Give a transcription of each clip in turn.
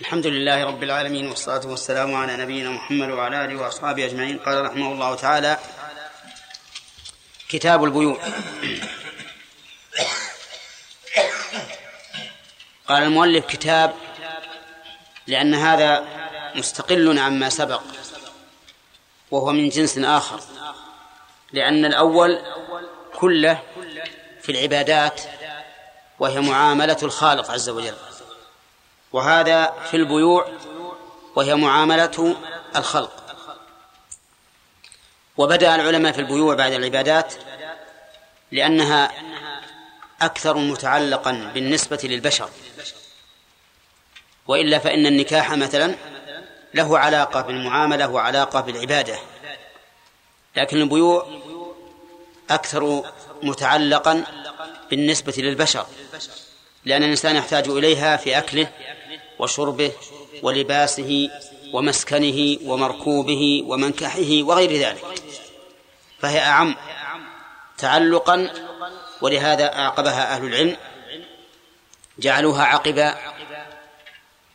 الحمد لله رب العالمين والصلاة والسلام على نبينا محمد وعلى آله وأصحابه أجمعين. قال رحمه الله تعالى كتاب البيوع. قال المؤلف كتاب لأن هذا مستقل عما سبق وهو من جنس آخر. لأن الأول كله في العبادات وهي معاملة الخالق عز وجل. وهذا في البيوع وهي معاملة الخلق. وبدأ العلماء في البيوع بعد العبادات لأنها أكثر متعلقا بالنسبة للبشر. وإلا فإن النكاح مثلا له علاقة بالمعاملة وعلاقة بالعبادة. لكن البيوع أكثر متعلقا بالنسبة للبشر لأن الإنسان يحتاج إليها في أكله وشربه ولباسه ومسكنه ومركوبه ومنكحه وغير ذلك. فهي أعم تعلقا ولهذا أعقبها أهل العلم جعلوها عقب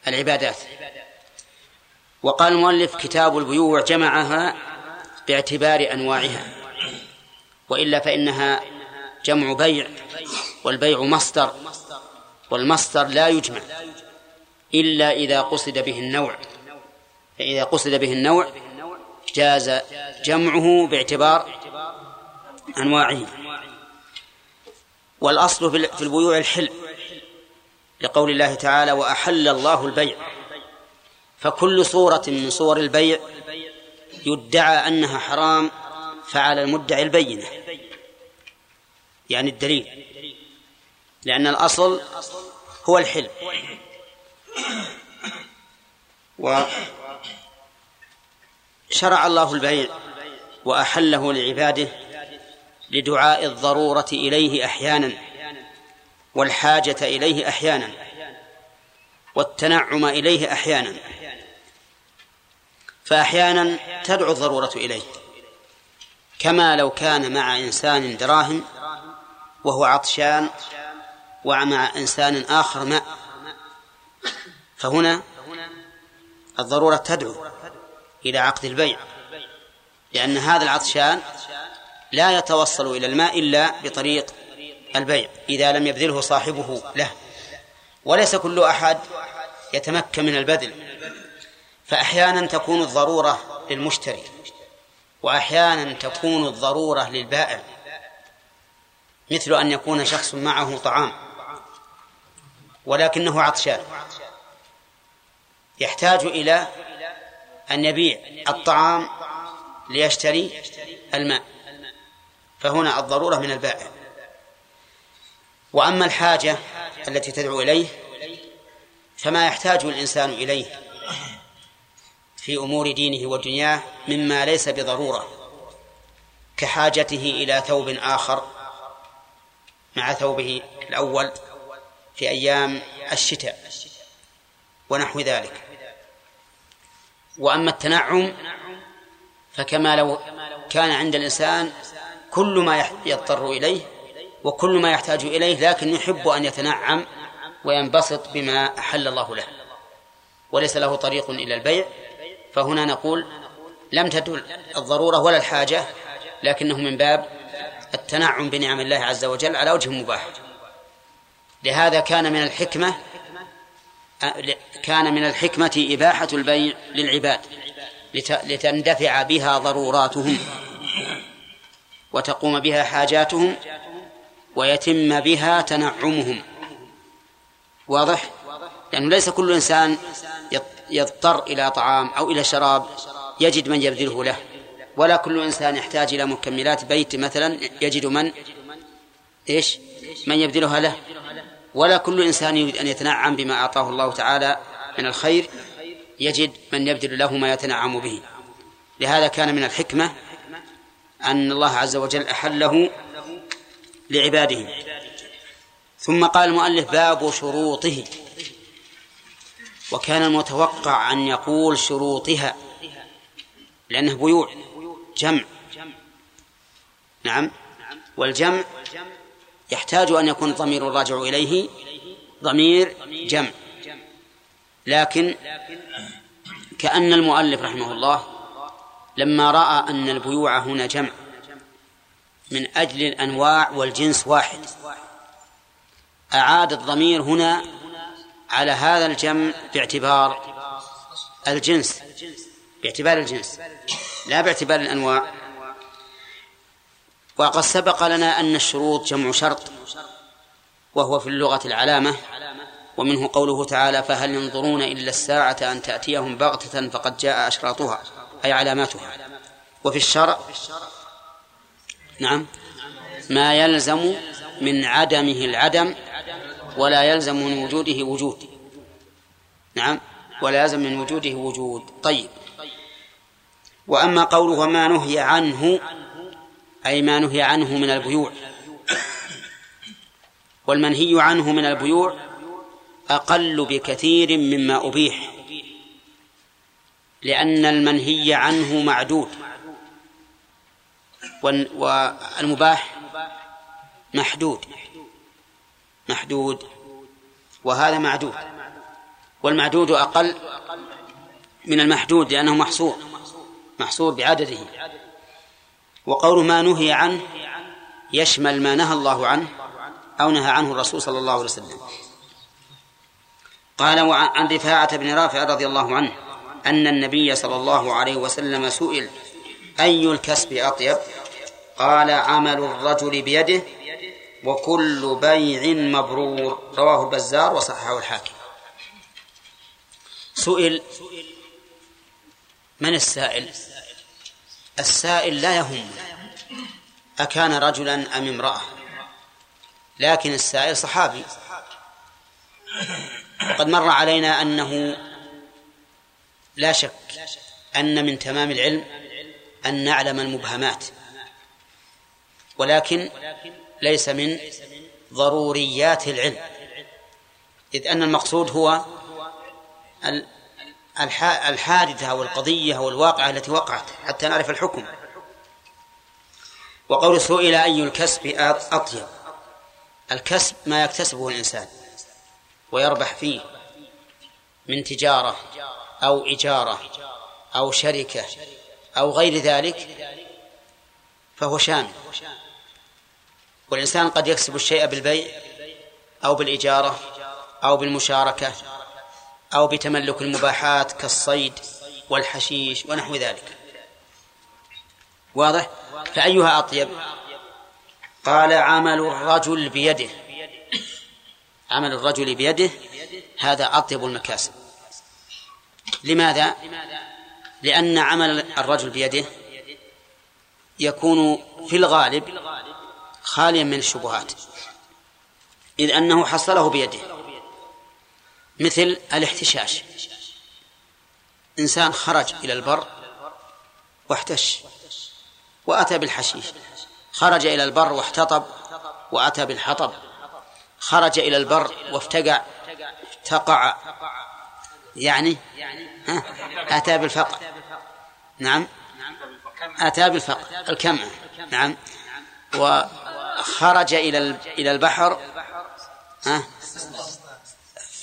العبادات. وقال المؤلف كتاب البيوع جمعها باعتبار أنواعها وإلا فإنها جمع بيع والبيع مصدر والمصدر لا يجمع. إلا إذا قصد به النوع. فإذا قصد به النوع جاز جمعه باعتبار أنواعه. والأصل في البيوع الحل لقول الله تعالى وأحل الله البيع. فكل صورة من صور البيع يدعى أنها حرام فعلى المدعي البينة. يعني الدليل. لأن الأصل هو الحل. وشرع الله البيع وأحله لعباده لدعاء الضرورة إليه أحيانا والحاجة إليه أحيانا والتنعم إليه أحيانا. فأحيانا تدعو الضرورة إليه كما لو كان مع إنسان دراهم وهو عطشان ومع إنسان آخر ماء فهنا الضرورة تدعو إلى عقد البيع لأن هذا العطشان لا يتوصل إلى الماء إلا بطريق البيع إذا لم يبذله صاحبه له وليس كل أحد يتمكن من البذل فأحيانا تكون الضرورة للمشتري وأحيانا تكون الضرورة للبائع مثل أن يكون شخص معه طعام ولكنه عطشان. يحتاج إلى أن يبيع الطعام ليشتري الماء. فهنا الضرورة من البائع. وأما الحاجة التي تدعو إليه فما يحتاج الإنسان إليه في أمور دينه ودنياه مما ليس بضرورة كحاجته إلى ثوب آخر مع ثوبه الأول في أيام الشتاء ونحو ذلك. وأما التنعم فكما لو كان عند الإنسان كل ما يضطر إليه وكل ما يحتاج إليه لكن يحب أن يتنعم وينبسط بما أحل الله له. وليس له طريق إلى البيع. فهنا نقول لم تدل الضرورة ولا الحاجة لكنه من باب التنعم بنعم الله عز وجل على وجه مباح. لهذا كان من الحكمة كان من الحكمة إباحة البيع للعباد لتندفع بها ضروراتهم وتقوم بها حاجاتهم ويتم بها تنعمهم. واضح؟ لأنه ليس كل إنسان يضطر إلى طعام أو إلى شراب يجد من يبذله له ولا كل إنسان يحتاج إلى مكملات بيت مثلا يجد من؟ إيش؟ من يبذلها له. ولا كل إنسان يريد أن يتنعم بما أعطاه الله تعالى من الخير يجد من يبذل له ما يتنعم به. لهذا كان من الحكمة أن الله عز وجل أحله لعباده. ثم قال المؤلف باب شروطه. وكان المتوقع أن يقول شروطها لأنه بيوع جمع. نعم. والجمع يحتاج أن يكون الضمير الراجع إليه ضمير جمع. لكن كأن المؤلف رحمه الله لما رأى أن البيوع هنا جمع من أجل الأنواع والجنس واحد أعاد الضمير هنا على هذا الجمع باعتبار الجنس باعتبار الجنس لا باعتبار الأنواع. وقد سبق لنا أن الشروط جمع شرط وهو في اللغة العلامة ومنه قوله تعالى فهل ينظرون إلا الساعة أن تأتيهم بغتة فقد جاء أشراطها أي علاماتها. وفي الشرع نعم ما يلزم من عدمه العدم ولا يلزم من وجوده وجود. نعم ولا يلزم من وجوده وجود. طيب. وأما قوله وما نهي عنه أي ما نهي عنه من البيوع. والمنهي عنه من البيوع أقل بكثير مما أبيح. لأن المنهي عنه معدود. والمباح محدود. محدود. وهذا معدود. والمعدود أقل من المحدود لأنه محصور. محصور بعدده. وقول ما نهي عنه يشمل ما نهى الله عنه أو نهى عنه الرسول صلى الله عليه وسلم. قال عن رفاعة بن رافع رضي الله عنه أن النبي صلى الله عليه وسلم سئل أي الكسب أطيب؟ قال عمل الرجل بيده وكل بيع مبرور رواه البزار وصححه الحاكم. سئل من السائل؟ السائل لا يهم. أكان رجلا أم امرأة؟ لكن السائل صحابي. وقد مر علينا أنه لا شك أن من تمام العلم أن نعلم المبهمات. ولكن ليس من ضروريات العلم. إذ أن المقصود هو الحادثة أو القضية أو الواقعة التي وقعت حتى نعرف الحكم. وقول سئل أي الكسب أطيب؟ الكسب ما يكتسبه الإنسان ويربح فيه من تجارة أو إجارة أو شركة أو غير ذلك فهو شامل والإنسان قد يكسب الشيء بالبيع أو بالإجارة أو بالمشاركة أو بتملك المباحات كالصيد والحشيش ونحو ذلك. واضح؟ فأيها أطيب قال عمل الرجل بيده. عمل الرجل بيده هذا أطيب المكاسب. لماذا؟ لأن عمل الرجل بيده يكون في الغالب خاليا من الشبهات إذ أنه حصله بيده. مثل الاحتشاش. إنسان خرج إلى البر واحتش وأتى بالحشيش. خرج إلى البر واحتطب وأتى بالحطب. خرج إلى البر وافتقع افتقع يعني أتى بالفقع نعم أتى بالفقع الكمع. نعم وخرج إلى إلى البحر ها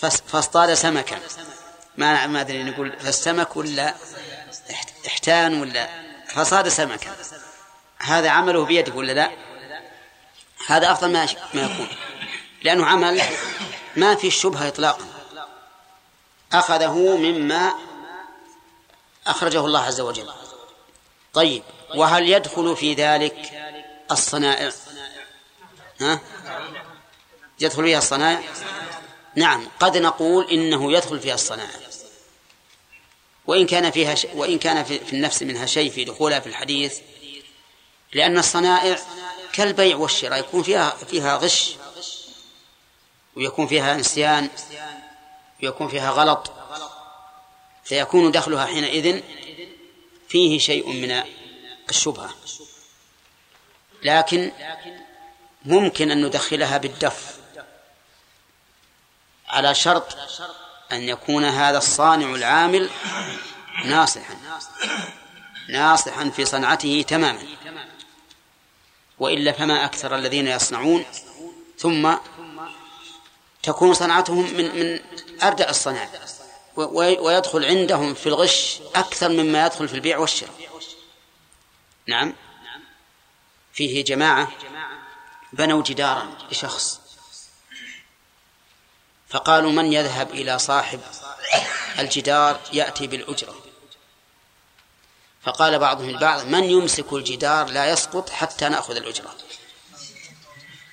فاصطاد سمكا ما ما أدري نقول فالسمك ولا احتان ولا فصاد سمكا هذا عمله بيده ولا لا؟ هذا أفضل ما ما يكون. لأنه عمل ما في الشبهه اطلاقا. أخذه مما أخرجه الله عز وجل. طيب وهل يدخل في ذلك الصنائع؟ ها؟ يدخل فيها الصنائع؟ نعم قد نقول إنه يدخل فيها الصناعة وإن كان فيها ش... وإن كان في... النفس منها شيء في دخولها في الحديث لأن الصنائع كالبيع والشراء يكون فيها فيها غش ويكون فيها نسيان ويكون فيها غلط فيكون دخلها حينئذ فيه شيء من الشبهة. لكن ممكن أن ندخلها بالدف. على شرط أن يكون هذا الصانع العامل ناصحا. ناصحا في صنعته تماما. وإلا فما أكثر الذين يصنعون. ثم تكون صنعتهم من من أردأ الصنائع ويدخل عندهم في الغش أكثر مما يدخل في البيع والشراء. نعم. فيه جماعة بنوا جدارا لشخص. فقالوا من يذهب إلى صاحب الجدار يأتي بالأجرة؟ فقال بعضهم البعض من يمسك الجدار لا يسقط حتى نأخذ الأجرة.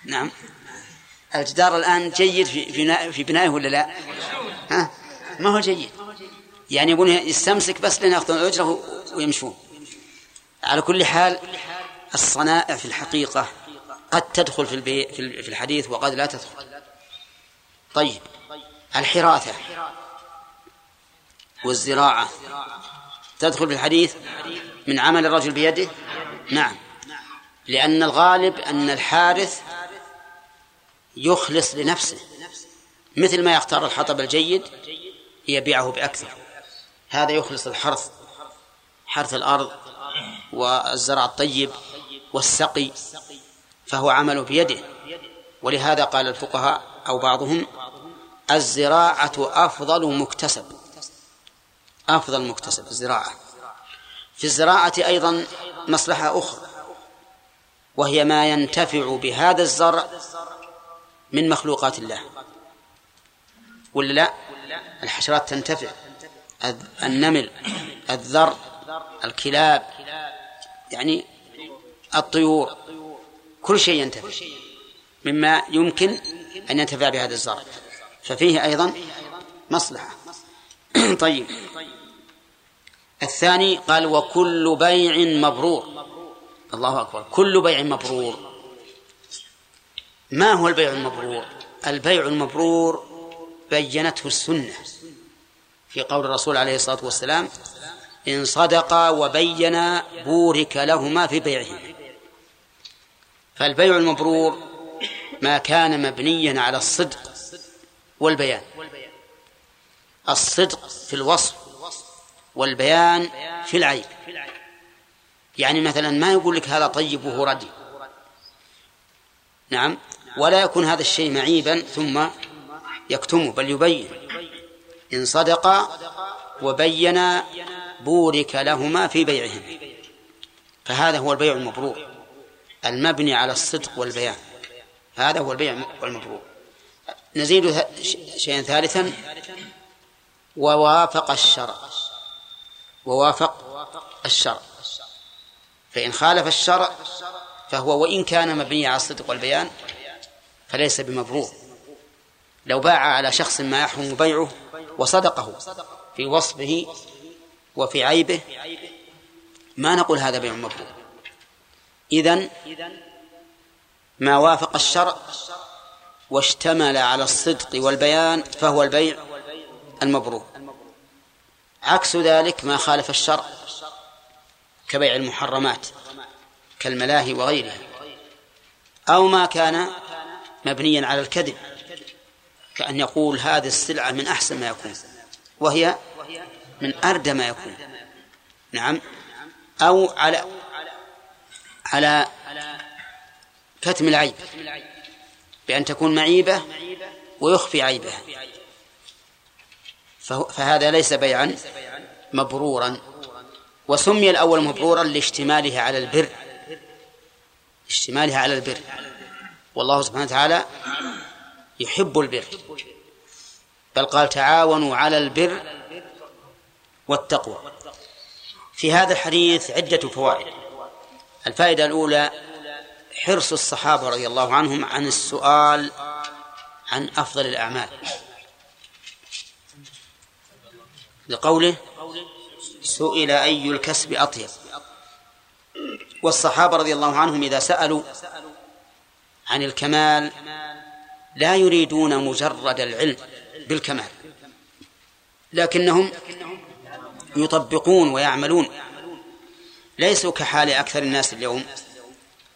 نعم. الجدار الآن جيد في في بنائه ولا لا؟ ها؟ ما هو جيد. يعني يبون يستمسك بس لين يأخذون الأجرة ويمشون. على كل حال الصنائع في الحقيقة قد تدخل في الحديث وقد لا تدخل. طيب الحراثة والزراعة. تدخل في الحديث من عمل الرجل بيده؟ نعم. لأن الغالب أن الحارث يخلص لنفسه. مثل ما يختار الحطب الجيد يبيعه بأكثر. هذا يخلص الحرث حرث الأرض والزرع الطيب والسقي فهو عمل بيده. ولهذا قال الفقهاء أو بعضهم الزراعة أفضل مكتسب. أفضل مكتسب الزراعة. في الزراعة أيضا مصلحة أخرى وهي ما ينتفع بهذا الزرع من مخلوقات الله. ولا لا؟ الحشرات تنتفع النمل الذر الكلاب يعني الطيور كل شيء ينتفع. مما يمكن أن ينتفع بهذا الزرع. ففيه أيضا مصلحة. طيب. الثاني قال وكل بيع مبرور. الله أكبر. كل بيع مبرور. ما هو البيع المبرور؟ البيع المبرور بينته السنة. في قول الرسول عليه الصلاة والسلام إن صدقا وبينا بورك لهما في بيعهما. فالبيع المبرور ما كان مبنيا على الصدق والبيان. الصدق في الوصف والبيان في العيب يعني مثلا ما يقول لك هذا طيب وهو ردي نعم. ولا يكون هذا الشيء معيبا ثم يكتمه بل يبين. إن صدقا وبينا بورك لهما في بيعهم فهذا هو البيع المبرور. المبني على الصدق والبيان. هذا هو البيع المبرور. نزيد شيئا ثالثا. ووافق الشرع. ووافق الشرع. فإن خالف الشرع فهو وإن كان مبني على الصدق والبيان فليس بمبرور. لو باع على شخص ما يحرم بيعه وصدقه في وصفه وفي عيبه ما نقول هذا بيع مبرور. إذن ما وافق الشرع واشتمل على الصدق والبيان فهو البيع المبرور. عكس ذلك ما خالف الشرع كبيع المحرمات كالملاهي وغيرها أو ما كان مبنيا على الكذب كأن يقول هذه السلعة من أحسن ما يكون وهي من أردى ما يكون. نعم. أو على على كتم العيب. بأن تكون معيبة ويخفي عيبها. فهذا ليس بيعا مبرورا. وسمي الأول مبرورا لاشتماله على البر. اشتمالها على البر. والله سبحانه وتعالى يحب البر. بل قال تعاونوا على البر والتقوى. في هذا الحديث عدة فوائد. الفائدة الأولى حرص الصحابة رضي الله عنهم عن السؤال عن أفضل الأعمال. لقوله سئل أي الكسب أطيب. والصحابة رضي الله عنهم إذا سألوا عن الكمال لا يريدون مجرد العلم بالكمال لكنهم يطبقون ويعملون. ليسوا كحال أكثر الناس اليوم.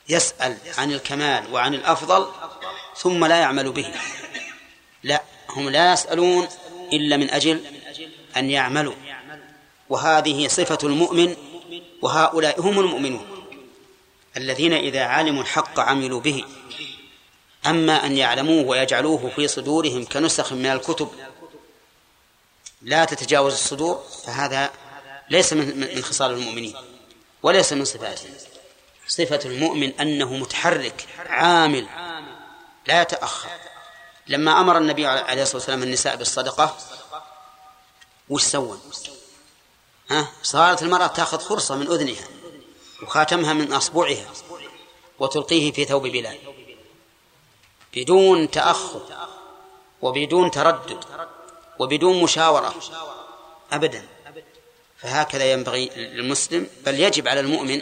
يسأل عن الكمال وعن الأفضل ثم لا يعمل به. لا هم لا يسألون إلا من أجل أن يعملوا. وهذه صفة المؤمن وهؤلاء هم المؤمنون الذين إذا علموا الحق عملوا به. أما أن يعلموه ويجعلوه في صدورهم كنسخ من الكتب لا تتجاوز الصدور فهذا ليس من خصال المؤمنين وليس من صفاتهم. صفة المؤمن أنه متحرك عامل لا يتأخر. لما أمر النبي عليه الصلاة والسلام النساء بالصدقة وش سوى؟ ها؟ صارت المرأة تأخذ خرصة من أذنها وخاتمها من أصبعها وتلقيه في ثوب بلال. بدون تأخر وبدون تردد وبدون مشاورة أبدا. فهكذا ينبغي للمسلم بل يجب على المؤمن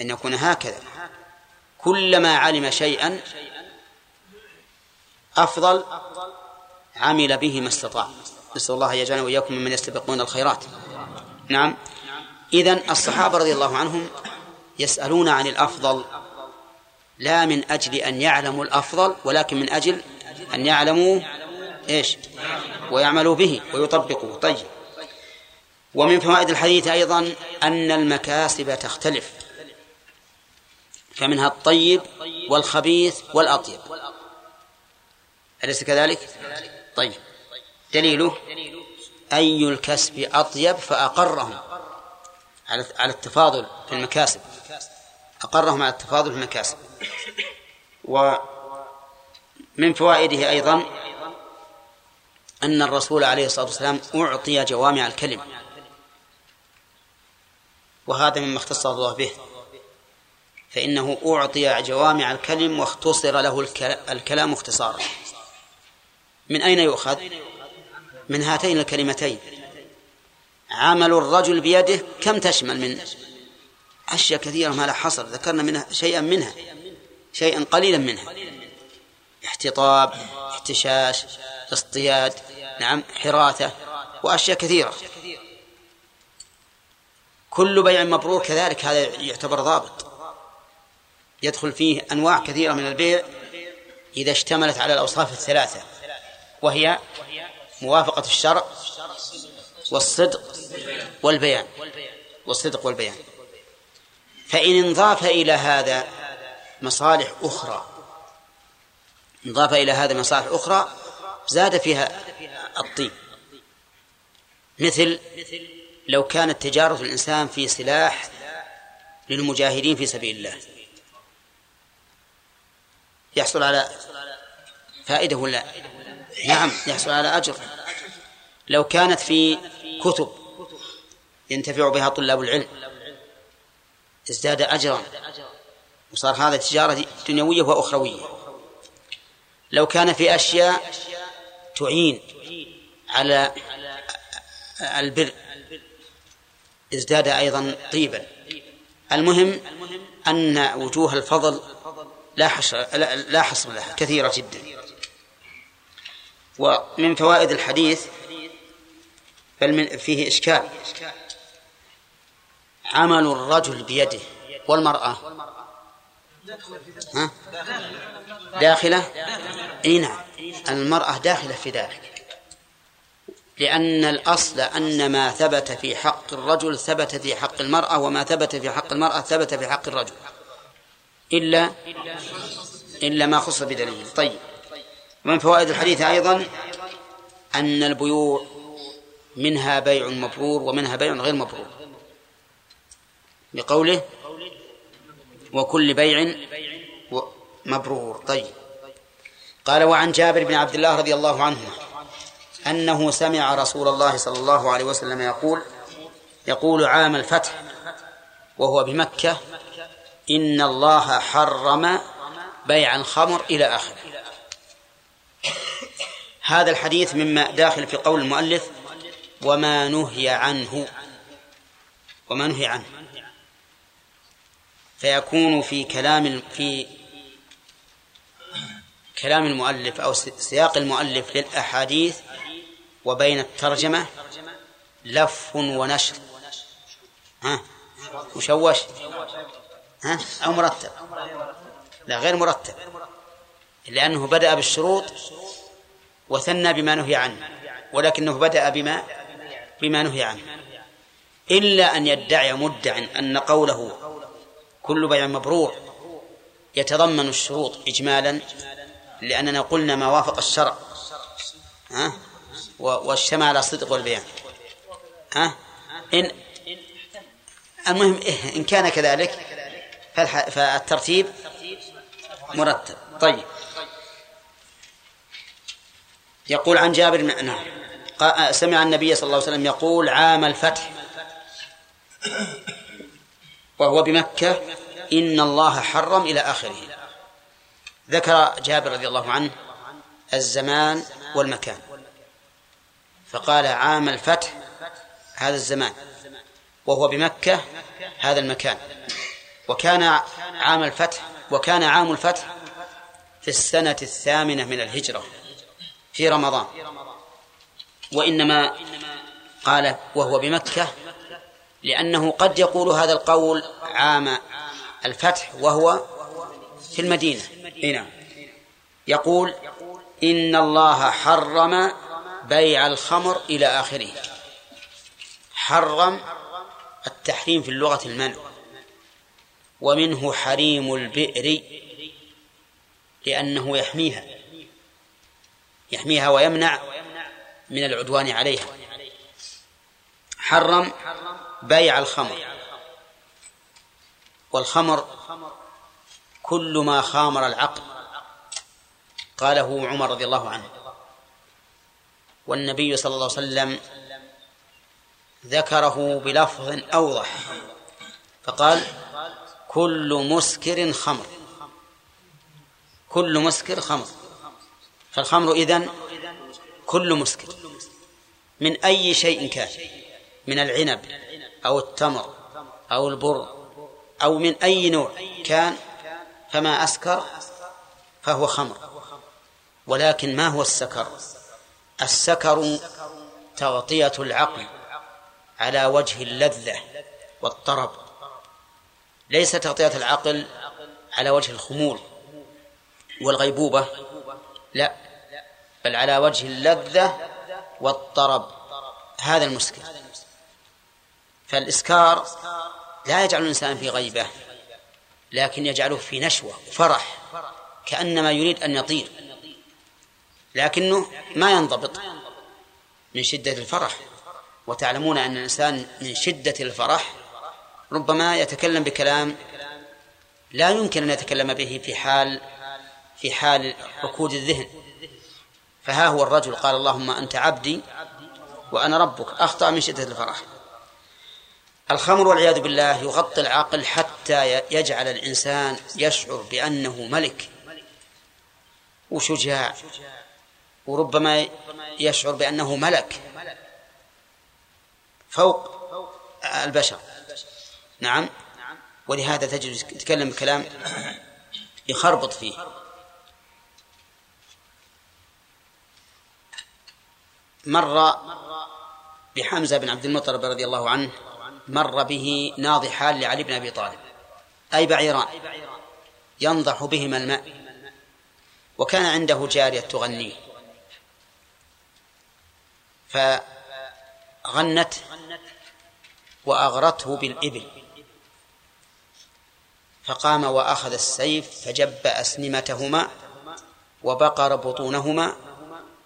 أن يكون هكذا. كلما علم شيئا أفضل عمل به ما استطاع. نسأل الله أن يجعلنا وإياكم ممن يستبقون الخيرات. نعم. إذن الصحابة رضي الله عنهم يسألون عن الأفضل لا من أجل أن يعلموا الأفضل ولكن من أجل أن يعلموا إيش؟ ويعملوا به ويطبقوا طيب. ومن فوائد الحديث أيضا أن المكاسب تختلف. فمنها الطيب والخبيث والأطيب. أليس كذلك؟ طيب. دليله أي الكسب أطيب فأقرهم على على التفاضل في المكاسب. أقرهم على التفاضل في المكاسب. ومن فوائده أيضا أن الرسول عليه الصلاة والسلام أعطي جوامع الكلم. وهذا مما اختص الله به. فإنه أعطي جوامع الكلم واختصر له الكلام اختصارا. من أين يؤخذ؟ من هاتين الكلمتين. عمل الرجل بيده كم تشمل من أشياء كثيرة ما لا حصر. ذكرنا منها شيئا منها شيئا قليلا منها. احتطاب احتشاش اصطياد نعم حراثة وأشياء كثيرة. كل بيع مبرور كذلك هذا يعتبر ضابط. يدخل فيه أنواع كثيرة من البيع إذا اشتملت على الأوصاف الثلاثة وهي موافقة الشرع والصدق والبيان والصدق والبيان. فإن انضاف إلى هذا مصالح أخرى انضاف إلى هذا مصالح أخرى زاد فيها الطيب. مثل لو كانت تجارة الإنسان في سلاح للمجاهدين في سبيل الله. يحصل على فائدة ولا نعم يحصل على أجر. لو كانت في كتب ينتفع بها طلاب العلم ازداد أجرا وصار هذا تجارة دنيوية وأخروية. لو كان في أشياء تعين على البر ازداد أيضا طيبا. المهم أن وجوه الفضل لا حصر لا حصر لها كثيرة جدا. ومن فوائد الحديث بل من فيه إشكال. عمل الرجل بيده والمرأة. ها؟ داخلة؟ إي نعم. المرأة داخلة في ذلك. لأن الأصل أن ما ثبت في حق الرجل ثبت في حق المرأة وما ثبت في حق المرأة ثبت في حق الرجل. إلا إلا ما خص بدليل. طيب. ومن فوائد الحديث أيضا أن البيوع منها بيع مبرور ومنها بيع غير مبرور. بقوله وكل بيع مبرور. طيب. قال وعن جابر بن عبد الله رضي الله عنهما أنه سمع رسول الله صلى الله عليه وسلم يقول يقول عام الفتح وهو بمكة إن الله حرم بيع الخمر إلى آخره. هذا الحديث مما داخل في قول المؤلف وما نهي عنه وما نهي عنه. فيكون في كلام في كلام المؤلف أو سياق المؤلف للأحاديث وبين الترجمة لف ونشر. ها؟ مشوش ها؟ أو مرتب. لا غير مرتب. لأنه بدأ بالشروط وثنى بما نهي عنه ولكنه بدأ بما بما نهي عنه. إلا أن يدعي مدع أن قوله كل بيع مبرور يتضمن الشروط إجمالا لأننا قلنا ما وافق الشرع ها؟ واجتمع على الصدق والبيان ها؟ إن المهم إيه إن كان كذلك فالترتيب مرتب. طيب. يقول عن جابر نعم. سمع النبي صلى الله عليه وسلم يقول عام الفتح. وهو بمكة إن الله حرم إلى آخره. ذكر جابر رضي الله عنه الزمان والمكان. فقال عام الفتح هذا الزمان. وهو بمكة هذا المكان. وكان عام الفتح وكان عام الفتح في السنة الثامنة من الهجرة في رمضان. وإنما قال وهو بمكة لأنه قد يقول هذا القول عام الفتح وهو في المدينة. هنا يقول إن الله حرم بيع الخمر إلى آخره. حرم التحريم في اللغة المنع. ومنه حريم البئر لأنه يحميها يحميها ويمنع من العدوان عليها. حرم بيع الخمر والخمر كل ما خامر العقل. قاله عمر رضي الله عنه. والنبي صلى الله عليه وسلم ذكره بلفظ أوضح فقال كل مسكر خمر. كل مسكر خمر. فالخمر إذن كل مسكر. من أي شيء كان؟ من العنب أو التمر أو البر أو من أي نوع كان فما أسكر فهو خمر. ولكن ما هو السكر؟ السكر تغطية العقل على وجه اللذة والطرب. ليس تغطية العقل على وجه الخمول والغيبوبة لا بل على وجه اللذة والطرب. هذا المسكر فالإسكار لا يجعل الإنسان في غيبة لكن يجعله في نشوة وفرح كأنما يريد أن يطير لكنه ما ينضبط من شدة الفرح. وتعلمون أن الإنسان من شدة الفرح ربما يتكلم بكلام لا يمكن أن يتكلم به في حال في حال ركود الذهن. فها هو الرجل قال اللهم أنت عبدي وأنا ربك أخطأ من شدة الفرح. الخمر والعياذ بالله يغطي العقل حتى يجعل الإنسان يشعر بأنه ملك وشجاع وربما يشعر بأنه ملك فوق البشر. نعم. ولهذا تجد يتكلم بكلام يخربط فيه. مر بحمزة بن عبد المطلب رضي الله عنه مر به ناضحان لعلي بن أبي طالب أي بعيران ينضح بهما الماء وكان عنده جارية تغنيه. فغنت وأغرته بالإبل. فقام وأخذ السيف فجب أسنمتهما وبقر بطونهما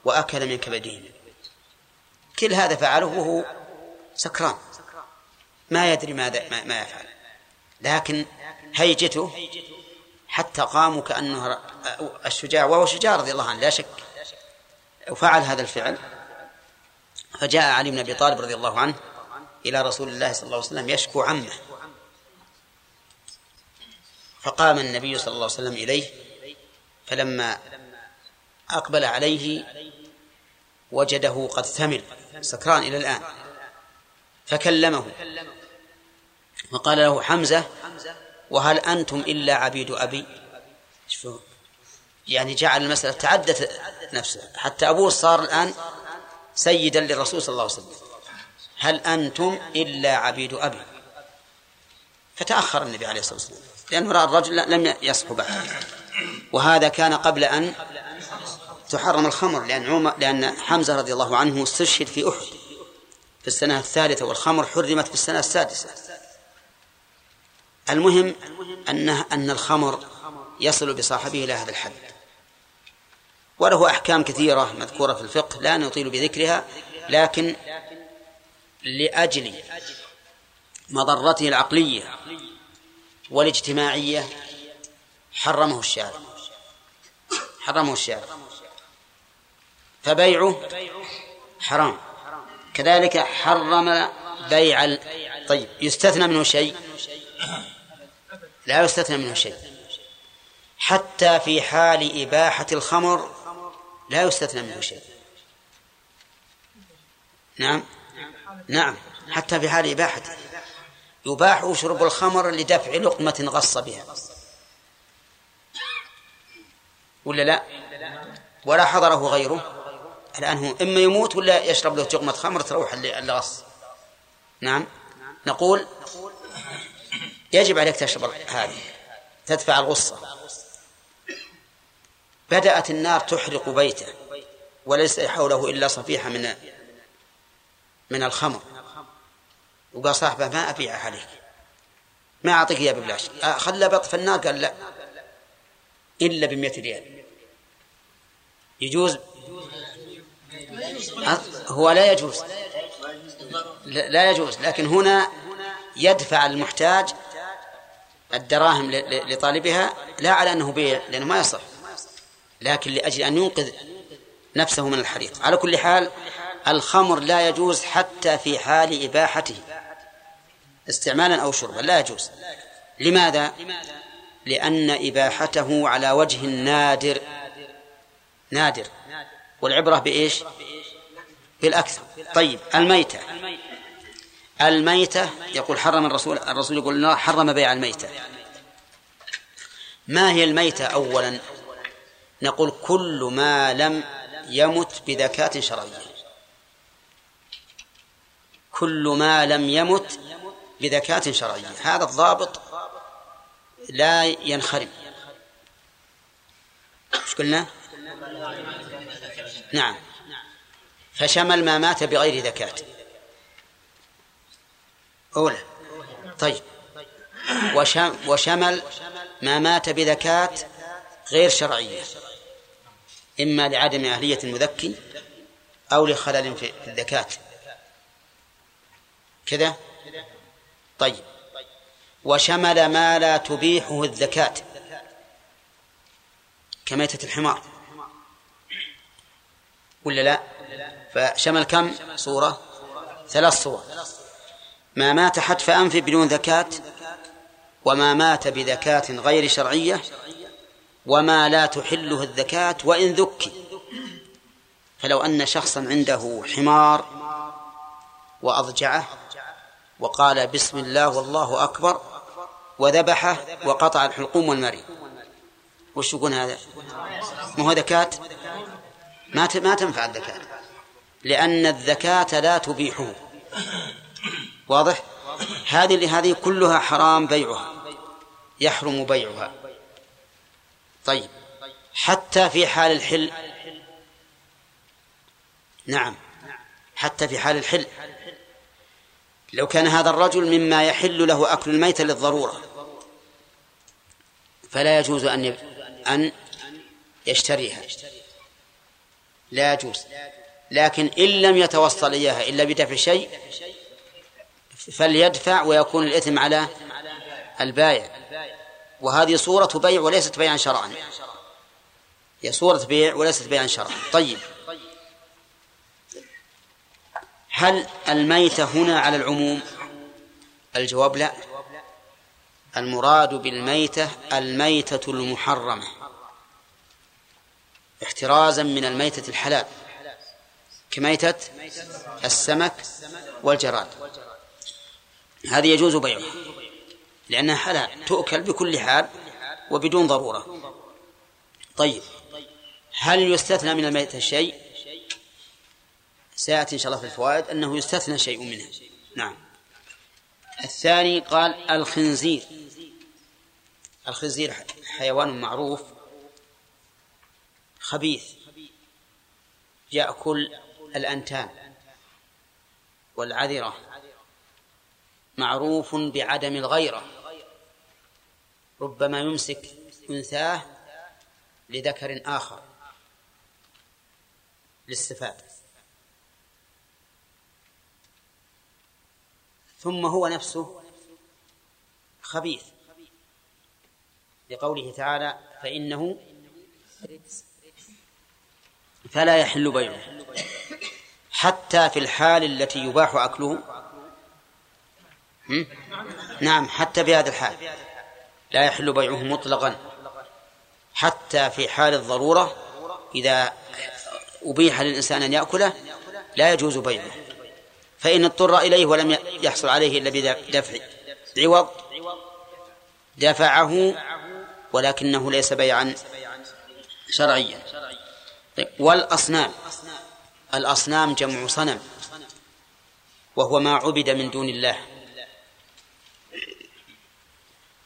وأكل من كبدهما كل هذا فعله وهو سكران. ما يدري ماذا ما يفعل. لكن هيجته حتى قاموا كأنه الشجاع وهو شجاع رضي الله عنه لا شك. وفعل هذا الفعل. فجاء علي بن أبي طالب رضي الله عنه إلى رسول الله صلى الله عليه وسلم يشكو عمه. فقام النبي صلى الله عليه وسلم إليه فلما أقبل عليه وجده قد ثمل سكران إلى الآن فكلمه وقال له حمزة وهل أنتم إلا عبيد أبي؟ يعني جعل المسألة تعدت نفسه حتى أبوه صار الآن سيدا للرسول صلى الله عليه وسلم. هل أنتم إلا عبيد أبي؟ فتأخر النبي عليه الصلاة والسلام. لأنه رأى الرجل لم يصحو بعد وهذا كان قبل أن تحرم الخمر لأن عمر لأن حمزة رضي الله عنه استشهد في أحد. في السنة الثالثة والخمر حرمت في السنة السادسة. المهم أنه أن الخمر يصل بصاحبه إلى هذا الحد. وله أحكام كثيرة مذكورة في الفقه لا نطيل بذكرها لكن لأجل مضرته العقلية والاجتماعية حرمه الشارع. حرمه الشارع. فبيعه حرام. كذلك حرم بيع. طيب يستثنى منه شيء؟ لا يستثنى منه شيء. حتى في حال إباحة الخمر لا يستثنى منه شيء. نعم؟ نعم. حتى في حال إباحته يباح شرب الخمر لدفع لقمة غص بها. ولا لا؟ ولا حضره غيره. الآن هو إما يموت ولا يشرب له جقمة خمر تروح اللي غص. نعم. نقول يجب عليك تشرب هذه تدفع الغصة. بدأت النار تحرق بيته وليس حوله إلا صفيحة من من الخمر. وقال صاحبه ما أبيعها عليك ما أعطيك إياه ببلاش. خلى بطف النار قال لا إلا بمئة ريال. يجوز؟ هو لا يجوز. لا يجوز. لكن هنا يدفع المحتاج الدراهم لطالبها لا على أنه بيع لأنه ما يصح لكن لأجل أن ينقذ نفسه من الحريق. على كل حال الخمر لا يجوز حتى في حال إباحته. استعمالا أو شربا لا يجوز. لماذا؟ لأن إباحته على وجه نادر نادر. والعبرة بإيش؟ بالأكثر. طيب الميتة. الميتة يقول حرم الرسول الرسول يقول حرم بيع الميتة. ما هي الميتة أولا؟ نقول كل ما لم يمت بذكاة شرعية. كل ما لم يمت بذكاة شرعية. هذا الضابط لا ينخرم. إيش قلنا؟ نعم. فشمل ما مات بغير ذكاة. أولى. طيب. وشمل ما مات بذكاة غير شرعية. إما لعدم أهلية المذكي أو لخلل في الذكاة. كذا؟ طيب. وشمل ما لا تبيحه الذكاة. كميتة الحمار. ولا لا؟ فشمل كم صورة؟ ثلاث صور. ما مات حتف أنف بدون ذكاة وما مات بذكاة غير شرعية وما لا تحله الذكاة وإن ذكي. فلو أن شخصا عنده حمار وأضجعه وقال بسم الله والله أكبر وذبحه وقطع الحلقوم والمري. وش يكون هذا؟ ما هو ذكاة؟ ما ما تنفع الذكاة. لأن الذكاة لا تبيحه. واضح؟ هذه هذه كلها حرام بيعها. يحرم بيعها. طيب. حتى في حال الحل. نعم. حتى في حال الحل. لو كان هذا الرجل مما يحل له أكل الميت للضرورة فلا يجوز أن أن يشتريها. لا يجوز. لكن إن لم يتوصل إياها إلا بدفع شيء فليدفع ويكون الإثم على البائع. وهذه صورة بيع وليست بيعا شرعا. هي صورة بيع وليست بيعا شرعا. طيب. هل الميتة هنا على العموم؟ الجواب لا. المراد بالميتة الميتة المحرمة. احترازا من الميتة الحلال. كميتة السمك والجراد. هذه يجوز بيعها لأنها حلال تؤكل بكل حال وبدون ضرورة. طيب هل يستثنى من الميتة شيء؟ سيأتي إن شاء الله في الفوائد أنه يستثنى شيء منها. نعم. الثاني قال الخنزير. الخنزير حيوان معروف. خبيث. يأكل الأنتان والعذرة. معروف بعدم الغيرة. ربما يمسك أنثاه لذكر آخر. للاستفادة ثم هو نفسه خبيث. لقوله تعالى فإنه فلا يحل بيعه حتى في الحال التي يباح أكله. نعم حتى في هذا الحال. لا يحل بيعه مطلقا. حتى في حال الضرورة إذا أبيح للإنسان أن يأكله لا يجوز بيعه. فإن اضطر إليه ولم يحصل عليه إلا بدفع عوض دفعه ولكنه ليس بيعا شرعيا. والأصنام الأصنام جمع صنم وهو ما عبد من دون الله.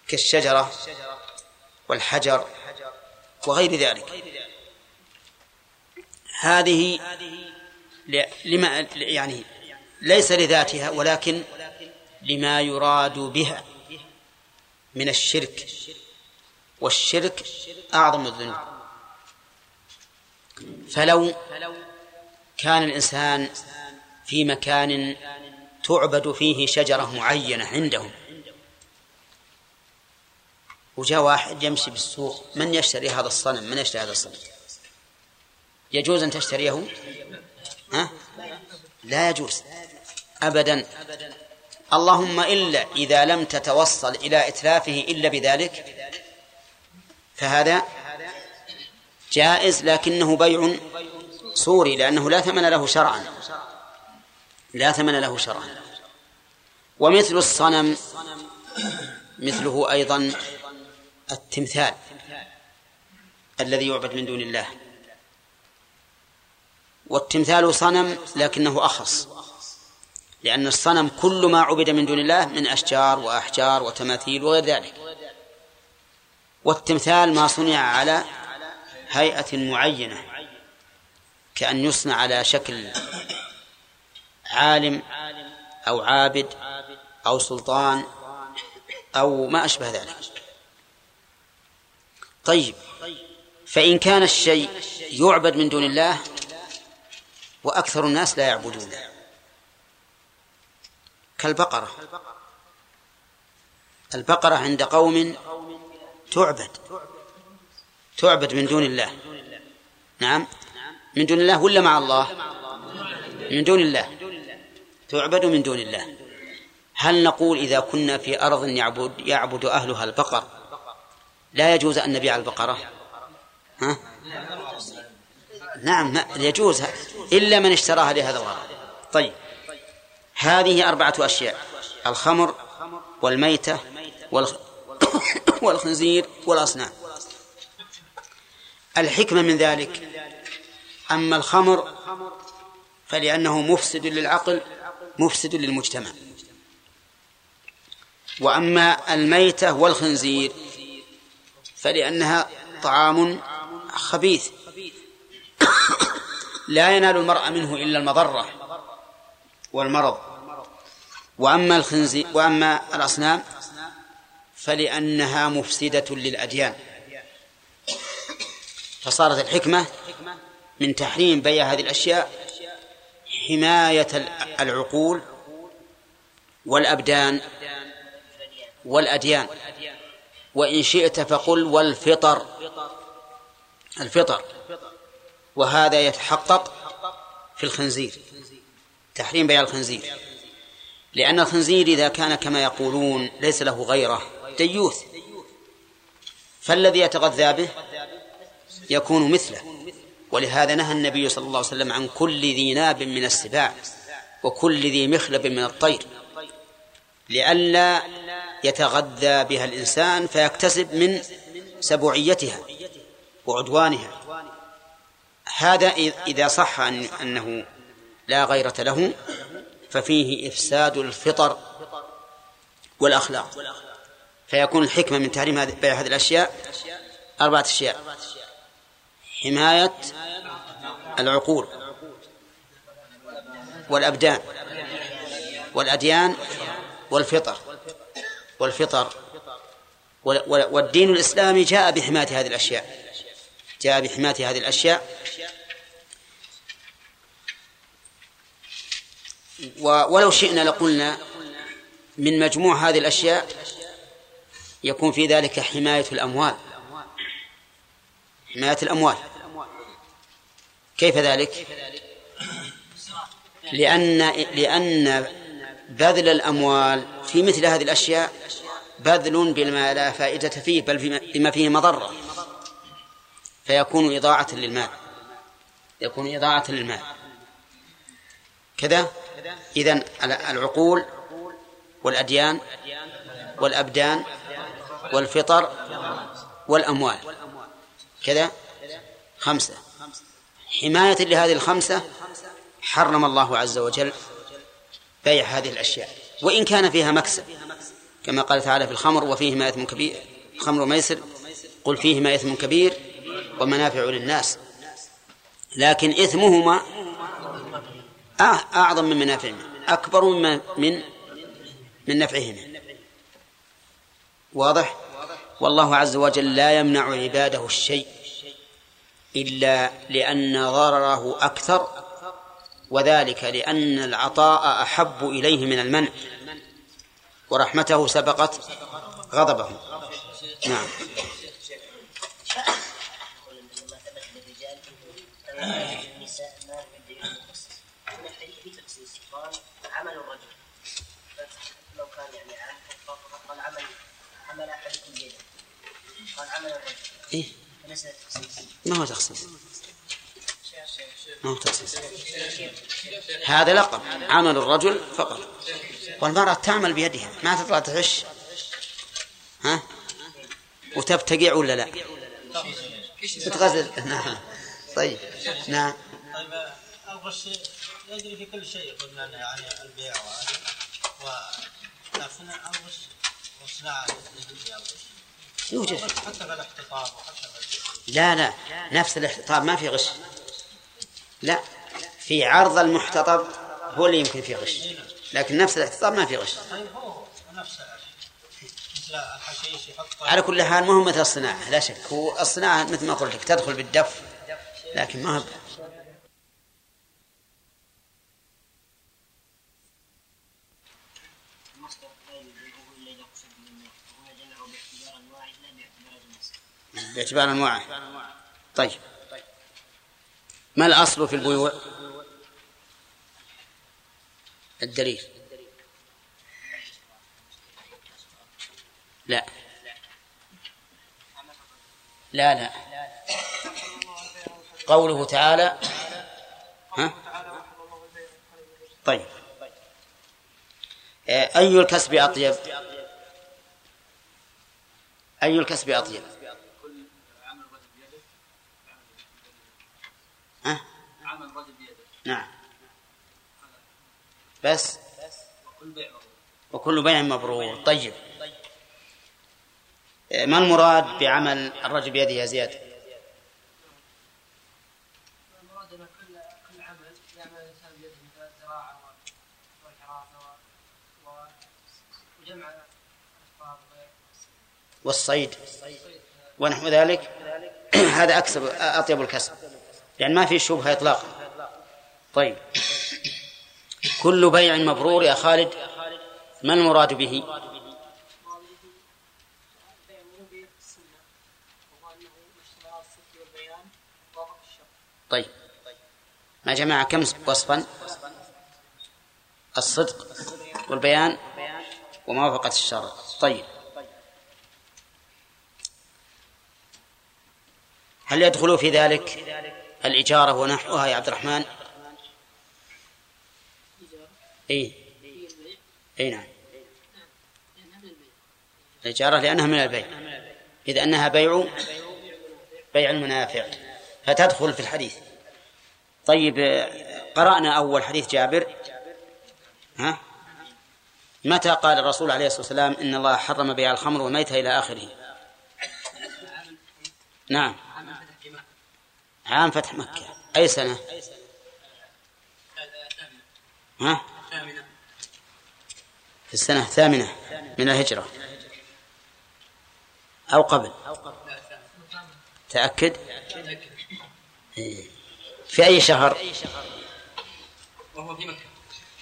كالشجرة والحجر وغير ذلك. هذه لما يعني ليس لذاتها ولكن لما يراد بها من الشرك والشرك أعظم الذنوب. فلو كان الإنسان في مكان تعبد فيه شجرة معينة عندهم وجاء واحد يمشي بالسوق من يشتري هذا الصنم؟ من يشتري هذا الصنم؟ يجوز أن تشتريه؟ ها؟ لا يجوز. أبدا. اللهم إلا إذا لم تتوصل إلى إتلافه إلا بذلك فهذا جائز لكنه بيع صوري لأنه لا ثمن له شرعا. لا ثمن له شرعا. ومثل الصنم مثله أيضا التمثال الذي يعبد من دون الله. والتمثال صنم لكنه أخص. لأن الصنم كل ما عبد من دون الله من أشجار وأحجار وتماثيل وغير ذلك. والتمثال ما صنع على هيئة معينة كأن يصنع على شكل عالم أو عابد أو سلطان أو ما أشبه ذلك. طيب فإن كان الشيء يعبد من دون الله وأكثر الناس لا يعبدونه كالبقرة. البقرة عند قوم تعبد تعبد من دون الله. نعم. من دون الله ولا مع الله؟ من دون الله. تعبد من دون الله. هل نقول إذا كنا في أرض يعبد يعبد أهلها البقر لا يجوز أن نبيع البقرة؟ ها؟ نعم يجوز. إلا من اشتراها لهذا الغرض. طيب. هذه أربعة أشياء الخمر والميتة والخنزير والأصنام. الحكمة من ذلك أما الخمر فلأنه مفسد للعقل مفسد للمجتمع. وأما الميتة والخنزير فلأنها طعام خبيث. لا ينال المرء منه إلا المضرة. والمرض. وأما الخنزير وأما الأصنام فلأنها مفسدة للأديان. فصارت الحكمة من تحريم بيع هذه الأشياء حماية العقول والأبدان والأديان. وإن شئت فقل والفطر. الفطر. وهذا يتحقق في الخنزير. تحريم بيع الخنزير. لأن الخنزير إذا كان كما يقولون ليس له غيرة ديوث فالذي يتغذى به يكون مثله. ولهذا نهى النبي صلى الله عليه وسلم عن كل ذي ناب من السباع وكل ذي مخلب من الطير. لئلا يتغذى بها الإنسان فيكتسب من سبوعيتها وعدوانها. هذا إذا صح أنه لا غيرة له ففيه إفساد الفطر والأخلاق. فيكون الحكمة من تحريم بيع هذه الأشياء أربعة أشياء. حماية العقول والأبدان والأديان والفطر والفطر والدين الإسلامي جاء بحماية هذه الأشياء. جاء بحماية هذه الأشياء ولو شئنا لقلنا من مجموع هذه الأشياء يكون في ذلك حماية الأموال. حماية الأموال. كيف ذلك؟ لأن لأن بذل الأموال في مثل هذه الأشياء بذل بما لا فائدة فيه بل بما فيه مضرة. فيكون إضاعة للمال. يكون إضاعة للمال. كذا؟ إذن العقول والأديان والأبدان والفطر والأموال. كذا؟ خمسة. حماية لهذه الخمسة حرم الله عز وجل بيع هذه الأشياء. وإن كان فيها مكسب كما قال تعالى في الخمر وفيهما إثم كبير خمر وميسر قل فيهما إثم كبير ومنافع للناس. لكن إثمهما أعظم من منافعهما أكبر من من من نفعهما واضح والله عز وجل لا يمنع عباده الشيء إلا لأن ضرره أكثر وذلك لأن العطاء أحب إليه من المنع ورحمته سبقت غضبه نعم عمل الرجل لو كان يعني قال عمل عمل احدكم بيده إيه؟ ما هو تخصيص. ما هو تخصيص. هذا لقب عمل الرجل فقط. والمرأة تعمل بيدها ما تطلع تغش ها؟ وتبتقع ولا لا؟ تتغزل نعم. طيب. نعم. طيب الغش يجري في كل شيء قلنا يعني البيع وهذا. ولكن الغش والصناعة حتى في الاحتطاب وحتى لا لا نفس الاحتطاب ما في غش. لا في عرض المحتطب هو اللي يمكن فيه غش. لكن نفس الاحتطاب ما في غش. على كل حال ما هو مثل الصناعة لا شك. هو الصناعة مثل ما قلت لك تدخل بالدف لكن ما هو باعتبار أنواعه. طيب. ما الأصل في البيوع؟ الدليل. لا. لا لا. قوله تعالى ها؟ طيب. أي الكسب أطيب؟ أي الكسب أطيب ها؟ عمل رجل بيده نعم. بس. وكل بيع مبرور. وكل بيع مبرور طيب. ما المراد بعمل الرجل بيده يا زياد؟ المراد إن كل كل عمل يعمل الإنسان بيده مثل الزراعة والحراسة وجمع والصيد. ونحو ذلك. هذا اكسب أطيب الكسب. لأن ما في شبهة إطلاقا. طيب. كل بيع مبرور يا خالد ما المراد به؟ طيب. ما جمع كم وصفا؟ الصدق والبيان وموافقة الشرع. طيب. هل يدخل في ذلك الإجارة ونحوها يا عبد الرحمن؟ إيه. إيه نعم. الإجارة لأنها من البيع. إذ أنها بيع بيع المنافع فتدخل في الحديث. طيب قرأنا أول حديث جابر. ها؟ متى قال الرسول عليه الصلاة والسلام إن الله حرم بيع الخمر والميتة إلى آخره؟ نعم. عام فتح مكة. أي سنة؟ ها؟ في السنة الثامنة من الهجرة. أو قبل. تأكد؟ في أي شهر؟